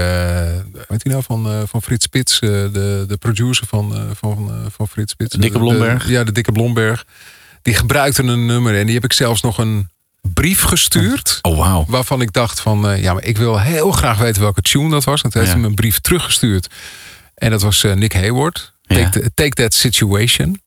weet je nou, van, van Frits Spits, de, de producer van, van, van Frits Spits. Dikke Blomberg. de- ja, de Dikke Blomberg. Die gebruikte een nummer en die heb ik zelfs nog een brief gestuurd. Oh, wauw. Waarvan ik dacht van, eh, ja, maar ik wil heel graag weten welke tune dat was. En toen heeft Ja. hij me een brief teruggestuurd. En dat was eh, Nick Hayward. Take, Ja. the- take That Situation.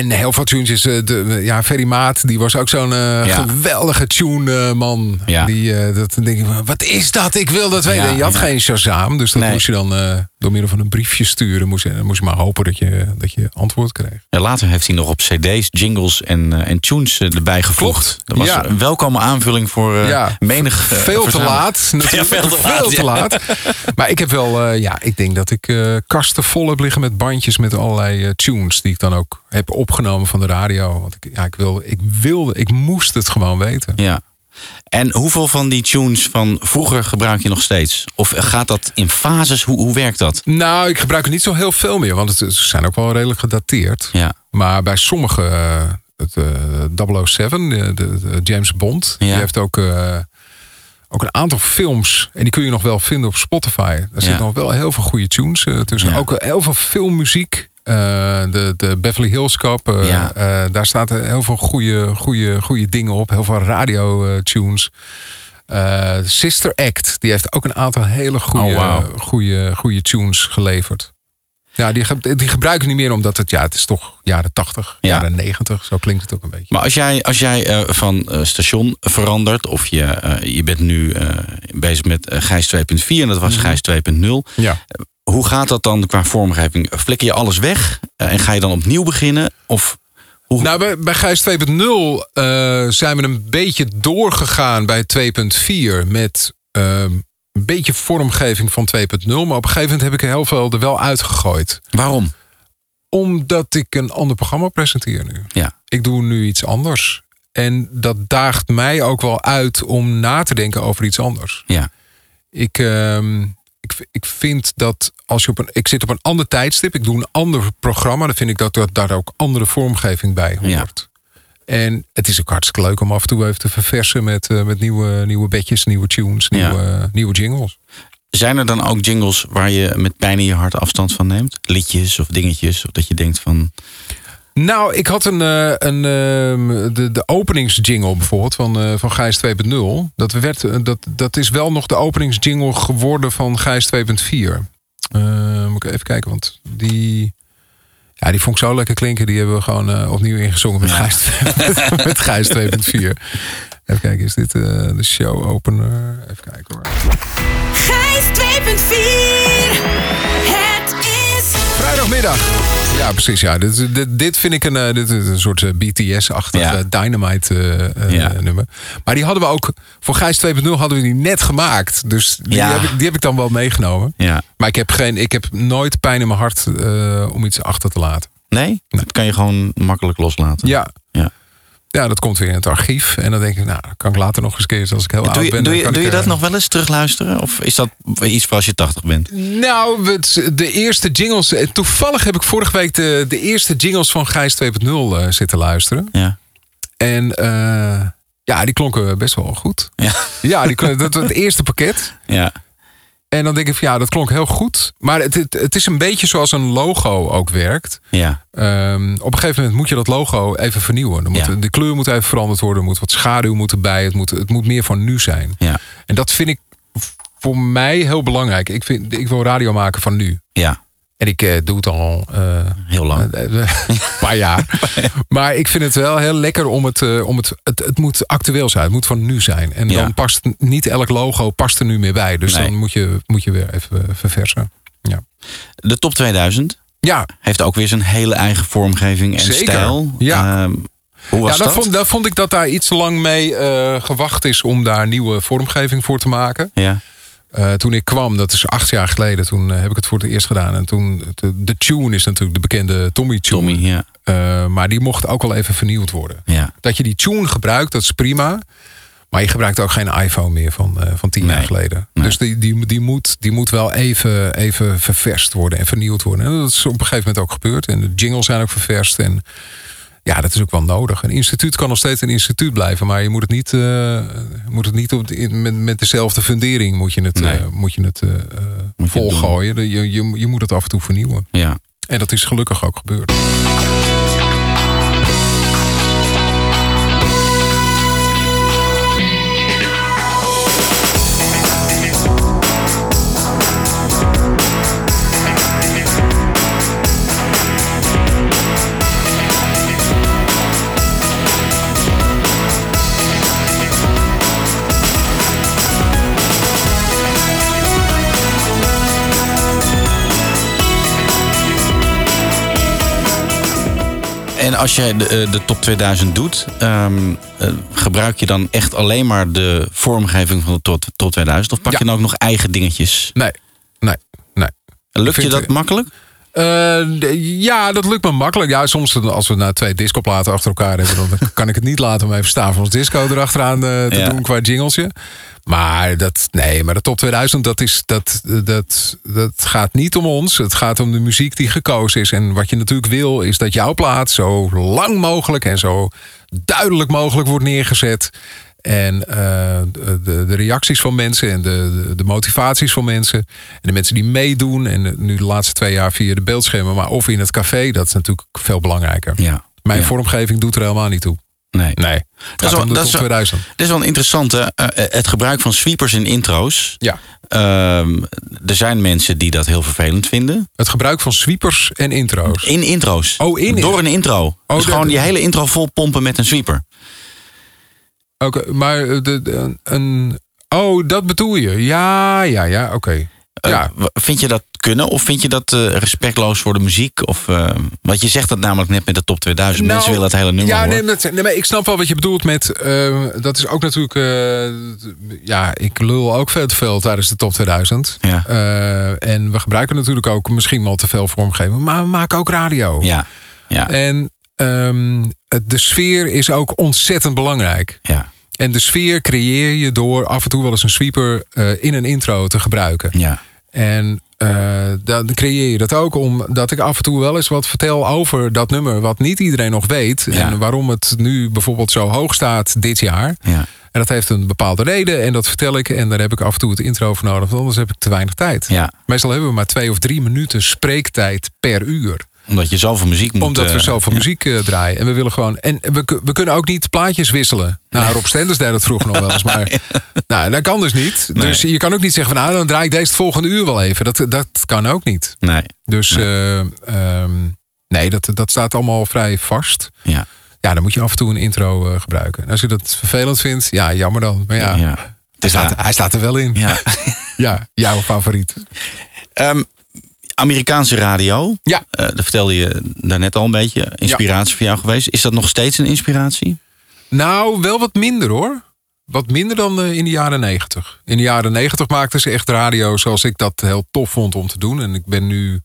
En heel veel tunes is... eh, de, ja, Ferry Maat, die was ook zo'n eh, Ja. geweldige tune-man. Ja. Die, eh, dat, dan denk van, wat is dat? Ik wil dat weten. Ja, je had geen Shazam, dus dat Nee. moest je dan eh, door middel van een briefje sturen. Moest je, moest je maar hopen dat je, dat je antwoord kreeg. Ja, later heeft hij nog op cd's, jingles en, eh, en tunes eh, erbij gevoegd. Klopt. Dat was Ja. een welkome aanvulling voor eh, Ja, menig... eh, veel te laat. Natuurlijk. Ja, veel te laat. Veel te ja. laat. Maar ik heb wel, eh, ja, ik denk dat ik eh, kasten vol heb liggen met bandjes met allerlei eh, tunes die ik dan ook heb opgenomen van de radio. Want ik, ja, ik wilde, ik wilde, ik moest het gewoon weten. Ja. En hoeveel van die tunes van vroeger gebruik je nog steeds? Of gaat dat in fases? Hoe, hoe werkt dat? Nou, ik gebruik het niet zo heel veel meer, want het, ze zijn ook wel redelijk gedateerd. Ja. Maar bij sommige, eh, het eh 007, de, de, James Bond, die Ja. heeft ook, eh, ook een aantal films. En die kun je nog wel vinden op Spotify. Daar Ja. zitten nog wel heel veel goede tunes eh, tussen. Ook eh, heel veel filmmuziek. Eh, de, de Beverly Hills Cop, eh, Ja. eh, daar staat heel veel goede, goede, goede dingen op. Heel veel radio tunes. Eh, Sister Act, die heeft ook een aantal hele goede, Oh, goede, goede tunes geleverd. Ja, die, ge- die gebruiken niet meer omdat het, ja, het is toch jaren 80, Ja. jaren 90. Zo klinkt het ook een beetje. Maar als jij, als jij eh, van eh, station verandert, of je, eh, je bent nu bezig met Gijs 2.4 en dat was Gijs 2.0. Ja. Hoe gaat dat dan qua vormgeving? Flikker je alles weg en ga je dan opnieuw beginnen? Of hoe... Nou, bij, bij Gijs 2.0 eh, zijn we een beetje doorgegaan bij 2.4 met ehm, een beetje vormgeving van 2.0. Maar op een gegeven moment heb ik er heel veel er wel uitgegooid. Waarom? Omdat ik een ander programma presenteer nu. Ja. Ik doe nu iets anders. En dat daagt mij ook wel uit om na te denken over iets anders. Ja. Ik, ehm, ik, ik vind dat als je op een. Ik zit op een ander tijdstip, ik doe een ander programma, dan vind ik dat, dat daar ook andere vormgeving bij hoort. En het is ook hartstikke leuk om af en toe even te verversen met, eh, met nieuwe, nieuwe bedjes, nieuwe tunes, nieuwe, nieuwe jingles. Zijn er dan ook jingles waar je met pijn in je hart afstand van neemt? Liedjes of dingetjes? Of dat je denkt van. Nou, ik had een, eh, een, ehm, de, de openingsjingle bijvoorbeeld van, eh, van Gijs 2.0. Dat, werd, eh, dat, dat is wel nog de openingsjingle geworden van Gijs 2.4. Eh, moet ik even kijken, want die, ja, die vond ik zo lekker klinken. Die hebben we gewoon eh, opnieuw ingezongen met, Gijs, met, met Gijs 2.4. Even kijken, is dit eh, de show opener? Even kijken hoor. Gijs 2.4. Vrijdagmiddag. Ja, precies. Ja. Dit, dit, dit vind ik een, eh, dit is een soort BTS-achtig Ja. eh, Dynamite eh, Ja. nummer. Maar die hadden we ook, voor Gijs 2.0 hadden we die net gemaakt. Dus die, Ja. heb, ik, die heb ik dan wel meegenomen. Ja. Maar ik heb, geen, ik heb nooit pijn in mijn hart om iets achter te laten. Nee? Dat kan je gewoon makkelijk loslaten. Ja. Ja. Ja, dat komt weer in het archief. En dan denk ik, nou, kan ik later nog eens een keer, als ik heel Doe oud je, ben. doe je, doe je dat eh, nog wel eens terugluisteren? Of is dat iets voor als je 80 bent? Nou, het- de eerste jingles. eh, Toevallig heb ik vorige week de, de eerste jingles van Gijs 2.0 eh, zitten luisteren. Ja. En eh, ja, die klonken best wel goed. Ja. Ja, die klonken, dat was het eerste pakket. Ja. En dan denk ik van ja, dat klonk heel goed. Maar het, het, het is een beetje zoals een logo ook werkt. Ja. Ehm, op een gegeven moment moet je dat logo even vernieuwen. Dan moet, Ja. De kleur moet even veranderd worden. Er moet wat schaduw moet erbij. Het moet, het moet meer van nu zijn. Ja. En dat vind ik voor mij heel belangrijk. Ik, vind, ik wil radio maken van nu. Ja. En ik eh, doe het al eh, Heel lang. eh, een paar jaar. Maar ik vind het wel heel lekker om het, om het, het. Het moet actueel zijn. Het moet van nu zijn. En Ja. dan past niet elk logo past er nu meer bij. Dus Nee. dan moet je, moet je weer even verversen. Ja. De top 2000 Ja, heeft ook weer zijn hele eigen vormgeving en Zeker. Ja. Ja. hoe was ja, dat? Vond, daar vond ik dat daar iets lang mee gewacht is om daar nieuwe vormgeving voor te maken. Ja. Eh, toen ik kwam, dat is acht jaar geleden, toen eh, heb ik het voor het eerst gedaan. En toen, de, de tune is natuurlijk de bekende Tommy tune. Tommy, ja. Eh, maar die mocht ook wel even vernieuwd worden. Ja. Dat je die tune gebruikt, dat is prima. Maar je gebruikt ook geen iPhone meer van, van tien jaar Nee. geleden. Nee. Dus die, die, die, moet, die moet wel even, even ververst worden en vernieuwd worden. En dat is op een gegeven moment ook gebeurd. En de jingles zijn ook ververst. En ja, dat is ook wel nodig. Een instituut kan nog steeds een instituut blijven. Maar je moet het niet, eh, moet het niet op de- met, met dezelfde fundering moet je het, Nee. eh, moet je het eh, Moet je het volgooien. Je, je, je moet het af en toe vernieuwen. Ja. En dat is gelukkig ook gebeurd. En als jij de, eh, de top 2000 doet, ehm, eh, gebruik je dan echt alleen maar de vormgeving van de top, top 2000? Of pak Ja. je dan ook nog eigen dingetjes? Nee, nee, nee. Lukt je dat makkelijk? Eh, ja, dat lukt me makkelijk. Ja, soms als we nou twee discoplaten achter elkaar hebben, dan kan ik het niet laten om even Stavros Disco erachteraan eh, te Ja. doen qua jinglesje. Maar dat, nee, maar de top 2000, dat, is, dat, dat, dat gaat niet om ons. Het gaat om de muziek die gekozen is. En wat je natuurlijk wil, is dat jouw plaat zo lang mogelijk en zo duidelijk mogelijk wordt neergezet. En eh, de, de, reacties van mensen en de, de, de motivaties van mensen. En de mensen die meedoen. En nu de laatste twee jaar via de beeldschermen. Maar of in het café, dat is natuurlijk veel belangrijker. Ja. Mijn Ja. vormgeving doet er helemaal niet toe. Nee. Nee, het Dat is wel- dat is wel- 2000. Dit is wel een interessante. eh, eh, het gebruik van sweepers in intro's. Ja. Ehm, er zijn mensen die dat heel vervelend vinden. Het gebruik van sweepers en intro's. In intro's. Oh, in- Door een intro. dus de- gewoon je hele intro vol pompen met een sweeper. Oké, maar de, de- een. Oh, dat bedoel je? Ja, ja, ja, oké. Eh, Ja. vind je dat kunnen? Of vind je dat eh, respectloos voor de muziek? Of, eh, want je zegt dat namelijk net met de top 2000. Nou, mensen willen het hele nummer ja, nee, dat- nee, maar ik snap wel wat je bedoelt met. dat is ook natuurlijk. ja, ik lul ook veel te veel tijdens de top 2000. Ja. En we gebruiken natuurlijk ook misschien wel te veel vormgeving. Maar we maken ook radio. Ja. ja. En ehm, de sfeer is ook ontzettend belangrijk. Ja. En de sfeer creëer je door af en toe wel eens een sweeper eh, in een intro te gebruiken. Ja. En eh, dan creëer je dat ook omdat ik af en toe wel eens wat vertel over dat nummer, wat niet iedereen nog weet. Ja. En waarom het nu bijvoorbeeld zo hoog staat dit jaar. Ja. En dat heeft een bepaalde reden en dat vertel ik. En daar heb ik af en toe het intro voor nodig, want anders heb ik te weinig tijd. Ja. Meestal hebben we maar twee of drie minuten spreektijd per uur. Omdat je zoveel muziek moet... Omdat we eh, zoveel ja. muziek eh, draaien. En we willen gewoon. En we, we kunnen ook niet plaatjes wisselen. Nou, Rob Stenders deed dat vroeger nog wel eens. Maar nou, dat kan dus niet. Nee. Dus je kan ook niet zeggen van nou, dan draai ik deze het volgende uur wel even. Dat, dat kan ook niet. Nee. Dus eh, ehm, nee, dat, dat staat allemaal vrij vast. Ja. Ja, dan moet je af en toe een intro gebruiken. En als je dat vervelend vindt, ja, jammer dan. Maar ja, Ja. Hij, staat, hij staat er wel in. Ja. Ja, jouw favoriet. Ehm, Amerikaanse radio. Ja. Eh, dat vertelde je daarnet al een beetje. Inspiratie voor jou geweest. Is dat nog steeds een inspiratie? Nou, wel wat minder hoor. Wat minder dan eh, in de jaren negentig. In de jaren negentig maakten ze echt radio zoals ik dat heel tof vond om te doen. En ik ben nu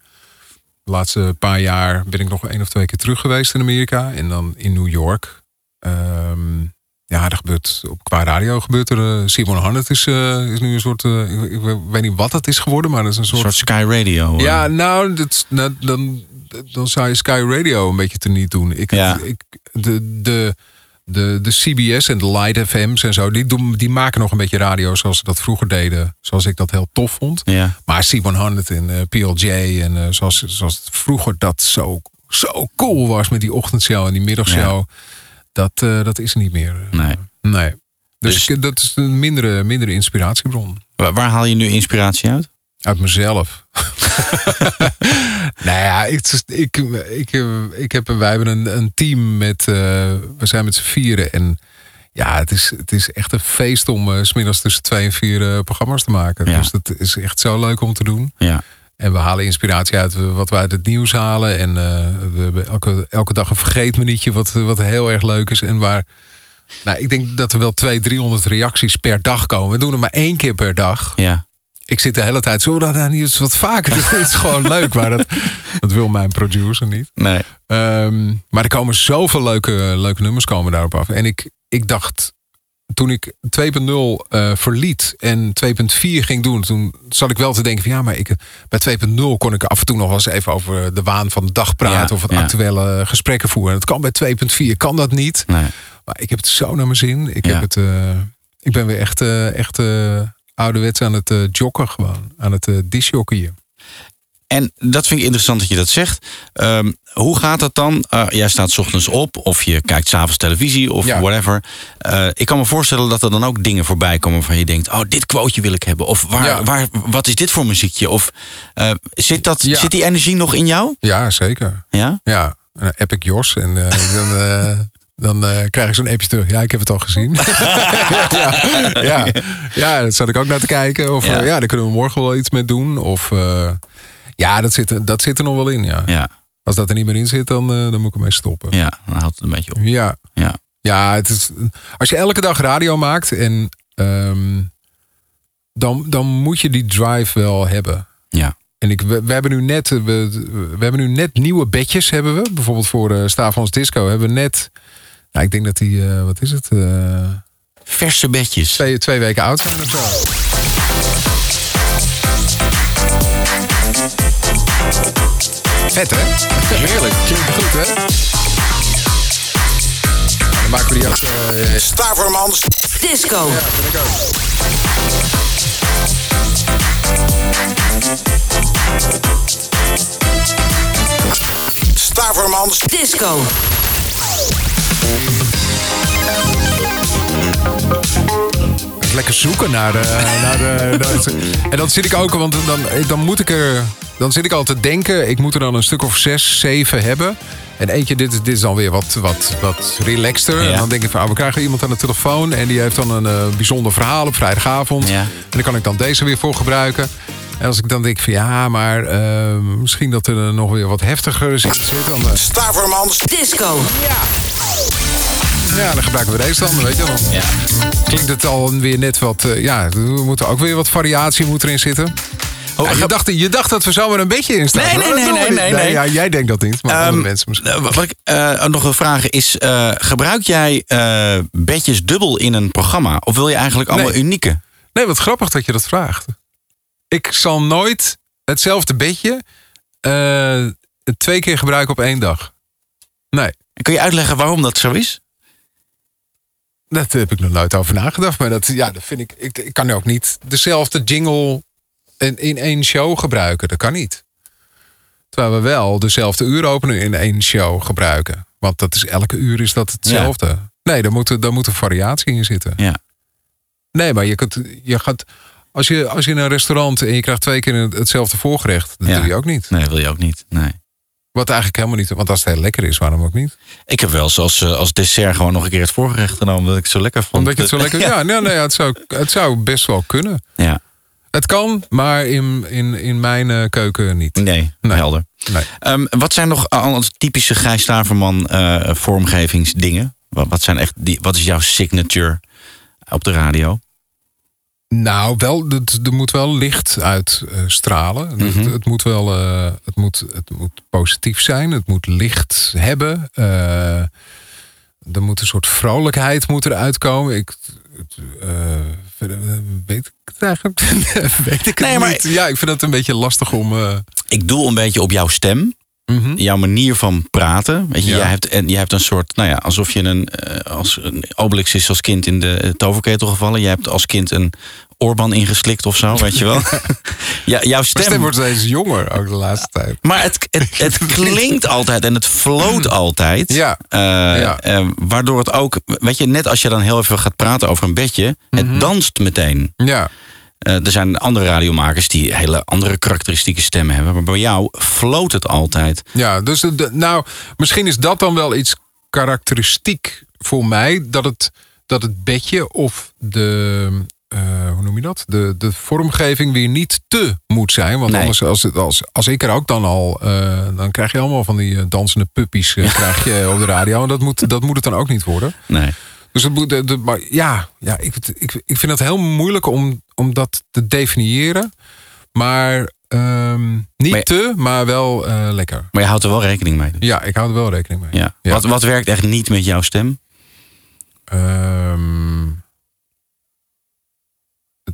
de laatste paar jaar ben ik nog één of twee keer terug geweest in Amerika. En dan in New York. Ehm, ja, er gebeurt, op, qua radio gebeurt er... eh, Simon Harnett is, eh, is nu een soort... eh, ik, ik weet niet wat het is geworden, maar dat is een Een soort... Sky Radio. Ja, nou, dat, nou, dan, dan zou je Sky Radio een beetje te niet doen. Ik, Ja. ik, de, de, de, de CBS en de Light FM's en zo, die, doen, die maken nog een beetje radio zoals ze dat vroeger deden. Zoals ik dat heel tof vond. Ja. Maar Simon Harnett en PLJ en zoals, zoals het vroeger dat zo, zo cool was met die ochtendshow en die middagshow. Dat, eh, dat is niet meer. Nee. Nee. Dus, Dus- dat is een mindere, mindere inspiratiebron. Waar, waar haal je nu inspiratie uit? Uit mezelf. nou ja, ik, ik, ik, ik heb, wij hebben een, een team met, eh, we zijn met z'n vieren. En ja, het is, het is echt een feest om eh, 's smiddags tussen twee en vier eh, programma's te maken. Ja. Dus dat is echt zo leuk om te doen. Ja. En we halen inspiratie uit wat we uit het nieuws halen. En eh, we hebben elke, elke dag een vergeetmenietje wat, wat heel erg leuk is. En waar, nou, ik denk dat er wel 200, 300 reacties per dag komen. We doen het maar één keer per dag. Ja. Ik zit de hele tijd zo dat nou niet eens wat vaker. Het is gewoon leuk, maar dat, dat wil mijn producer niet. Nee. Ehm, maar er komen zoveel leuke, leuke nummers komen daarop af. En ik, ik dacht, toen ik 2.0 eh, verliet en 2.4 ging doen, toen zat ik wel te denken van ja, maar ik, bij 2.0 kon ik af en toe nog wel eens even over de waan van de dag praten Ja, of wat ja. actuele gesprekken voeren. En dat kan bij 2.4, kan dat niet. Nee. Maar ik heb het zo naar mijn zin. Ik, Ja. heb het, eh, ik ben weer echt, eh, echt eh, ouderwets aan het eh, joggen gewoon. Aan het uh, disjockeyen. En dat vind ik interessant dat je dat zegt. Ehm, hoe gaat dat dan? Eh, jij staat 's ochtends op of je kijkt s'avonds televisie of Ja. whatever. Eh, ik kan me voorstellen dat er dan ook dingen voorbij komen waarvan je denkt: oh, dit quoteje wil ik hebben. Of waar, Ja. waar, wat is dit voor muziekje? Of eh, zit, dat, Ja. zit die energie nog in jou? Ja, zeker. Ja? Ja, ik Jos en dan, dan eh, krijg ik zo'n appje terug. Ja, ik heb het al gezien. ja, ja, ja, dat zat ik ook naar te kijken. Of Ja. daar kunnen we morgen wel iets mee doen. Of ja, dat zit, er- dat zit er nog wel in. Ja. Ja. Als dat er niet meer in zit, dan, eh, dan moet ik ermee stoppen. Ja, dan houdt het een beetje op. Ja. Ja. Ja, het is, als je elke dag radio maakt en ehm, dan, dan moet je die drive wel hebben. Ja. En ik, we, we hebben nu net, we, we hebben nu net nieuwe bedjes hebben we. Bijvoorbeeld voor uh, Stavans Disco hebben we net, nou, ik denk dat die, eh, wat is het? eh, Verse bedjes. twee, twee weken oud zijn of zo. Vet hè? Heerlijk. Klinkt goed hè? Dan maken we die ook... eh, Stavermans. Disco. Ja, vind ik ook. Stavermans. Disco. Even lekker zoeken naar de, naar de, naar het- En dan zit ik ook, want dan, dan moet ik er. Dan zit ik al te denken, ik moet er dan een stuk of zes, zeven hebben. En eentje, dit, is- dit is dan weer wat, wat, wat relaxter. Ja. En dan denk ik van, ah, we krijgen iemand aan de telefoon. En die heeft dan een eh, bijzonder verhaal op vrijdagavond. Ja. En dan kan ik dan deze weer voor gebruiken. En als ik dan denk van, ja, maar eh, misschien dat er nog weer wat heftiger zit. Dan, eh, Stavermans. Disco. ja, dan gebruiken we deze dan, weet je wel. Ja. Klinkt het al weer net wat, eh, ja, we moeten ook weer wat variatie moet erin zitten. Oh, Ja, je, dacht, je dacht dat we zomaar een beetje instaan. Nee, nee, nee, nee, nee, nee. Ja, jij denkt dat niet, maar andere Ehm, mensen misschien. eh, wat ik eh, nog wil vragen is: eh, gebruik jij eh, bedjes dubbel in een programma? Of wil je eigenlijk allemaal Nee. unieke? Nee, wat grappig dat je dat vraagt. Ik zal nooit hetzelfde bedje twee keer gebruiken op één dag. Nee, Kun je uitleggen waarom dat zo is? dat heb ik nog nooit over nagedacht. Maar dat, ja, dat vind ik, ik. Ik kan ook niet dezelfde jingle in, in één show gebruiken. Dat kan niet. Terwijl we wel dezelfde uuropener in één show gebruiken. Want dat is elke uur is dat hetzelfde. Nee, daar moet, daar moet een variatie in zitten. Ja. Nee, maar je, kunt, je gaat. Als je, als je in een restaurant en je krijgt twee keer hetzelfde voorgerecht, dat Ja. doe je ook niet. Nee, wil je ook niet. Nee. Wat eigenlijk helemaal niet. Want als het heel lekker is, waarom ook niet? Ik heb wel zoals eh, als dessert gewoon nog een keer het voorgerecht genomen. Dat ik het zo lekker vond. Omdat je het zo lekker. Ja, nee, nee, het, zou, het zou best wel kunnen. Ja. Het kan, maar in, in, in mijn eh, keuken niet. Nee, helder. Nee. Ehm, wat zijn nog al typische Gijs Staverman eh, vormgevingsdingen? Wat, wat, zijn echt die, wat is jouw signature op de radio? Nou, wel, het, er moet wel licht uit eh, stralen. het, Mhm. het moet wel eh, het moet, het moet positief zijn. Het moet licht hebben. Eh, er moet een soort vrolijkheid moet eruit komen. Ik, eh, verder, eh, weet ik het eigenlijk weet ik het Nee, maar- niet. Ja, ik vind het een beetje lastig om... eh, Ik doel een beetje op jouw stem. Jouw manier van praten. Weet je, Ja. jij, hebt, en jij hebt een soort, nou ja, alsof je een, eh, als een Obelix is als kind in de toverketel gevallen. Jij hebt als kind een oorban ingeslikt of zo, weet je wel. ja, jouw stem, stem wordt steeds jonger ook de laatste tijd. Maar het, het, het klinkt altijd en het floot altijd. Ja. Eh, Ja. eh, waardoor het ook, weet je, net als je dan heel even gaat praten over een bedje, het danst meteen. Ja. Eh, er zijn andere radiomakers die hele andere karakteristieke stemmen hebben. Maar bij jou floot het altijd. Ja, dus de- nou, misschien is dat dan wel iets karakteristiek voor mij. Dat het, dat het bedje of de, eh, hoe noem je dat? De, de vormgeving weer niet te moet zijn. Want Nee. anders, als, het- als, als ik er ook dan al, eh, dan krijg je allemaal van die eh, dansende puppies krijg je op de radio. En dat moet, dat moet het dan ook niet worden. Nee. Dus het moet, de, de- maar ja, ja ik, ik, ik vind het heel moeilijk om, om dat te definiëren. Maar ehm, niet Maar je- te, maar wel lekker. Maar je houdt er wel rekening mee. dus. Ja, ik hou er wel rekening mee. Ja. Ja. Wat, wat werkt echt niet met jouw stem? Ehm,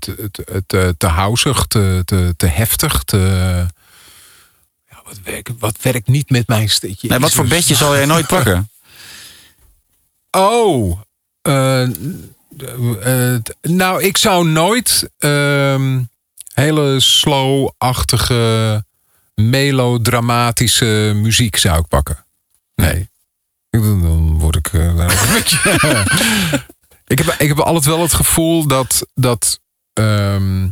eh, te housig, te, te, te heftig, te... Ja, wat, werkt, wat werkt niet met mijn steetje? Nee, wat voor bedje zal jij nooit pakken? Oh, eh, nou, ik zou nooit ehm, hele slow-achtige, melodramatische muziek zou ik pakken. Nee. Dan word ik eh, ik, heb, ik heb altijd wel het gevoel dat, dat ehm,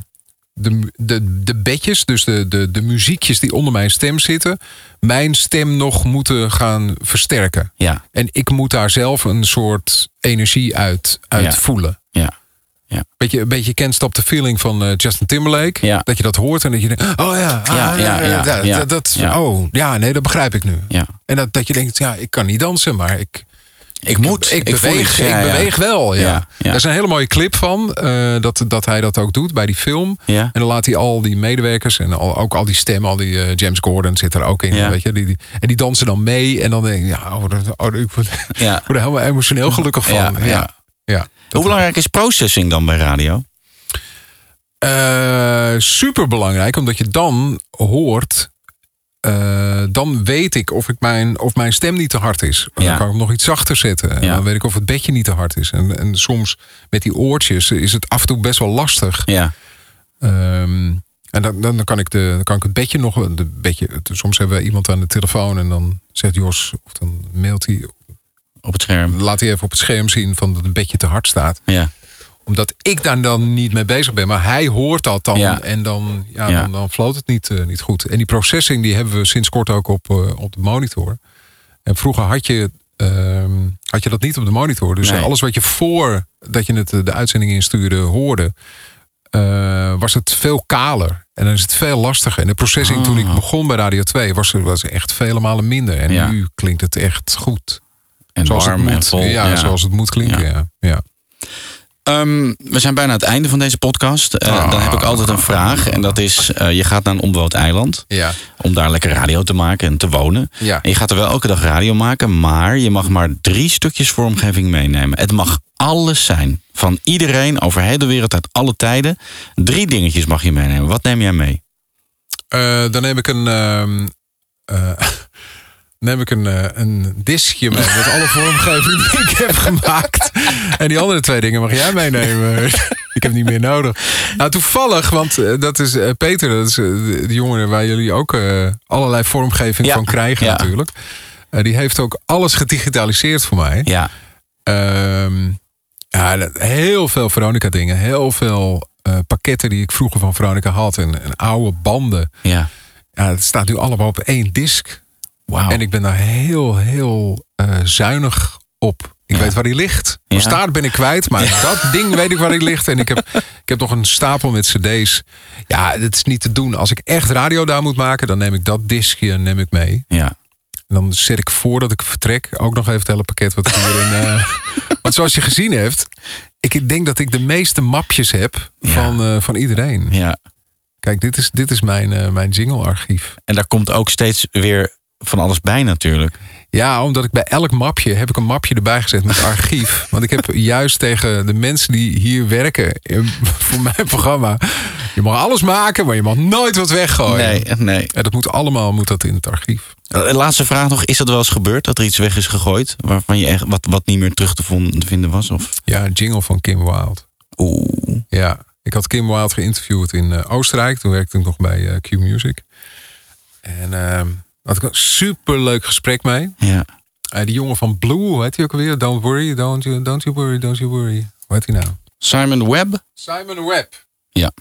de, de, de bedjes, dus de, de, de muziekjes die onder mijn stem zitten, mijn stem nog moeten gaan versterken. Ja. En ik moet daar zelf een soort energie uit, uit Ja. voelen. Ja. Ja. Beetje, een beetje the Feeling van eh, Justin Timberlake. Ja. Dat je dat hoort en dat je denkt, oh ja, ah, Ja, ja, ja, dat, ja. dat- dat- Ja. oh ja, nee, dat begrijp ik nu. Ja. En dat, dat je denkt, ja, ik kan niet dansen, maar ik, Ik moet. ik, beweeg. Ja, ik ja. beweeg wel. Ja. Er is een hele mooie clip van eh, dat, dat hij dat ook doet bij die film. Ja. En dan laat hij al die medewerkers en al, ook al die stemmen, al die eh, James Gordon zit er ook in. Ja. Weet je, die, die, en die dansen dan mee. En dan denk ik, ja, oh, oh, ik word, Ja. ik word er helemaal emotioneel gelukkig van. Ja, Ja, ja. ja. Hoe belangrijk is processing dan bij radio? super belangrijk, omdat je dan hoort. Eh, dan weet ik of, ik mijn, of mijn stem niet te hard is. Ja. Dan kan ik hem nog iets zachter zetten. En Ja. dan weet ik of het bedje niet te hard is. En, en soms met die oortjes is het af en toe best wel lastig. Ja. Ehm, en dan, dan, kan ik de, dan kan ik het bedje nog. De bedje, soms hebben we iemand aan de telefoon en dan zegt Jos, of dan mailt hij. Op het scherm. Laat hij even op het scherm zien van dat het bedje te hard staat. Ja. Omdat ik daar dan niet mee bezig ben. Maar hij hoort dat dan. Ja. En dan, ja, Ja. dan, dan floot het niet, eh, niet goed. En die processing die hebben we sinds kort ook op, eh, op de monitor. En vroeger had je, ehm, had je dat niet op de monitor. Dus Nee. alles wat je voor dat je het eh, de uitzending instuurde hoorde. was het veel kaler. En dan is het veel lastiger. En de processing toen ik begon bij Radio 2 was, was echt vele malen minder. En Ah. Ja. nu klinkt het echt goed. En zoals warm het en moet. vol. Ja, zoals het moet klinken. Ja. Ja. Ehm, we zijn bijna aan het einde van deze podcast. Eh, Ah. Dan heb ik altijd een vraag. En dat is, eh, je gaat naar een onbewoond eiland. Ja. Om daar lekker radio te maken en te wonen. Ja. En je gaat er wel elke dag radio maken. Maar je mag maar drie stukjes vormgeving meenemen. Het mag alles zijn. Van iedereen over heel de wereld uit alle tijden. Drie dingetjes mag je meenemen. Wat neem jij mee? Eh, dan neem ik een. neem ik een, eh, een diskje mee met alle vormgeving die ik heb gemaakt. En die andere twee dingen mag jij meenemen. ik heb niet meer nodig. Nou, toevallig, want eh, dat is eh, Peter, dat is de jongen waar jullie ook allerlei vormgeving Ja, van krijgen ja. natuurlijk. Die heeft ook alles gedigitaliseerd voor mij. Ja. Ehm, ja, heel veel Veronica dingen. Heel veel pakketten die ik vroeger van Veronica had. En, en oude banden. Ja. Ja, het staat nu allemaal op één disk. En ik ben daar heel, heel eh, zuinig op. Ik weet waar die ligt. Van Ja. staart ben ik kwijt, maar dat ding weet ik waar die ligt. En ik heb, ik heb nog een stapel met cd's. Ja, het is niet te doen. Als ik echt radio daar moet maken, dan neem ik dat diskje neem ik mee. Ja. En dan zet ik voordat ik vertrek ook nog even het hele pakket wat ik hierin... eh want zoals je gezien hebt, ik denk dat ik de meeste mapjes heb van, eh, van iedereen. Ja. Kijk, dit is, dit is mijn, eh, mijn jingle-archief. En daar komt ook steeds weer van alles bij natuurlijk. Ja, omdat ik bij elk mapje heb ik een mapje erbij gezet met archief. Want ik heb juist tegen de mensen die hier werken voor mijn programma. Je mag alles maken, maar je mag nooit wat weggooien. Nee, nee. En dat moet allemaal moet dat in het archief. Eh, Laatste vraag nog. Is dat wel eens gebeurd? Dat er iets weg is gegooid? Waarvan je echt wat, wat niet meer terug te vinden was? Of? Ja, een jingle van Kim Wilde. Oeh. Ja, ik had Kim Wilde geïnterviewd in eh, Oostenrijk. Toen werkte ik nog bij eh, Q Music. En ehm had ik een superleuk gesprek mee. Ja. Eh, die jongen van Blue, heet hij ook alweer? Don't worry, don't you, don't you worry, don't you worry. Hoe heet hij nou? Simon Webb? Simon Webb. Ja.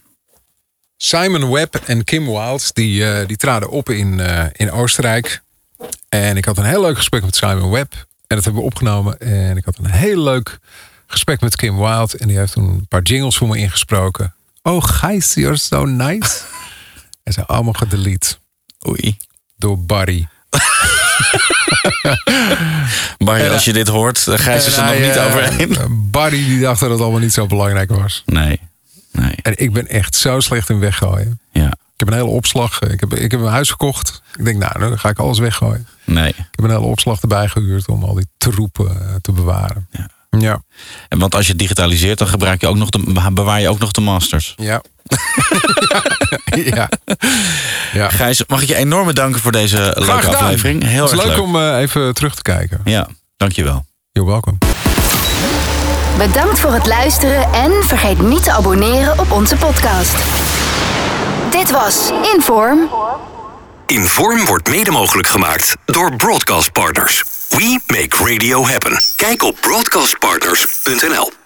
Simon Webb en Kim Wilde, die, eh, die traden op in, eh, in Oostenrijk. En ik had een heel leuk gesprek met Simon Webb. En dat hebben we opgenomen. En ik had een heel leuk gesprek met Kim Wilde. En die heeft toen een paar jingles voor me ingesproken. Oh, Gijs, you're so nice. en ze allemaal gedelete. Oei. Door Barry. Barry, als je dit hoort, dan Gijs is er En nog niet eh, overheen. Barry die dacht dat het allemaal niet zo belangrijk was. Nee. nee. En ik ben echt zo slecht in weggooien. Ja. Ik heb een hele opslag. Ik heb, ik heb een huis verkocht. Ik denk, nou, dan ga ik alles weggooien. Nee. Ik heb een hele opslag erbij gehuurd om al die troepen eh, te bewaren. Ja. Ja. En want als je het digitaliseert, dan gebruik je ook nog de, bewaar je ook nog de masters. Ja. ja. ja. Gijs, mag ik je enorm bedanken voor deze Graag leuke gedaan. aflevering. Heel Het is erg leuk, leuk. om eh, even terug te kijken. Ja, dankjewel. You're welcome. Bedankt voor het luisteren en vergeet niet te abonneren op onze podcast. Dit was Inform. Inform wordt mede mogelijk gemaakt door Broadcast Partners. We make radio happen. Kijk op broadcastpartners.nl.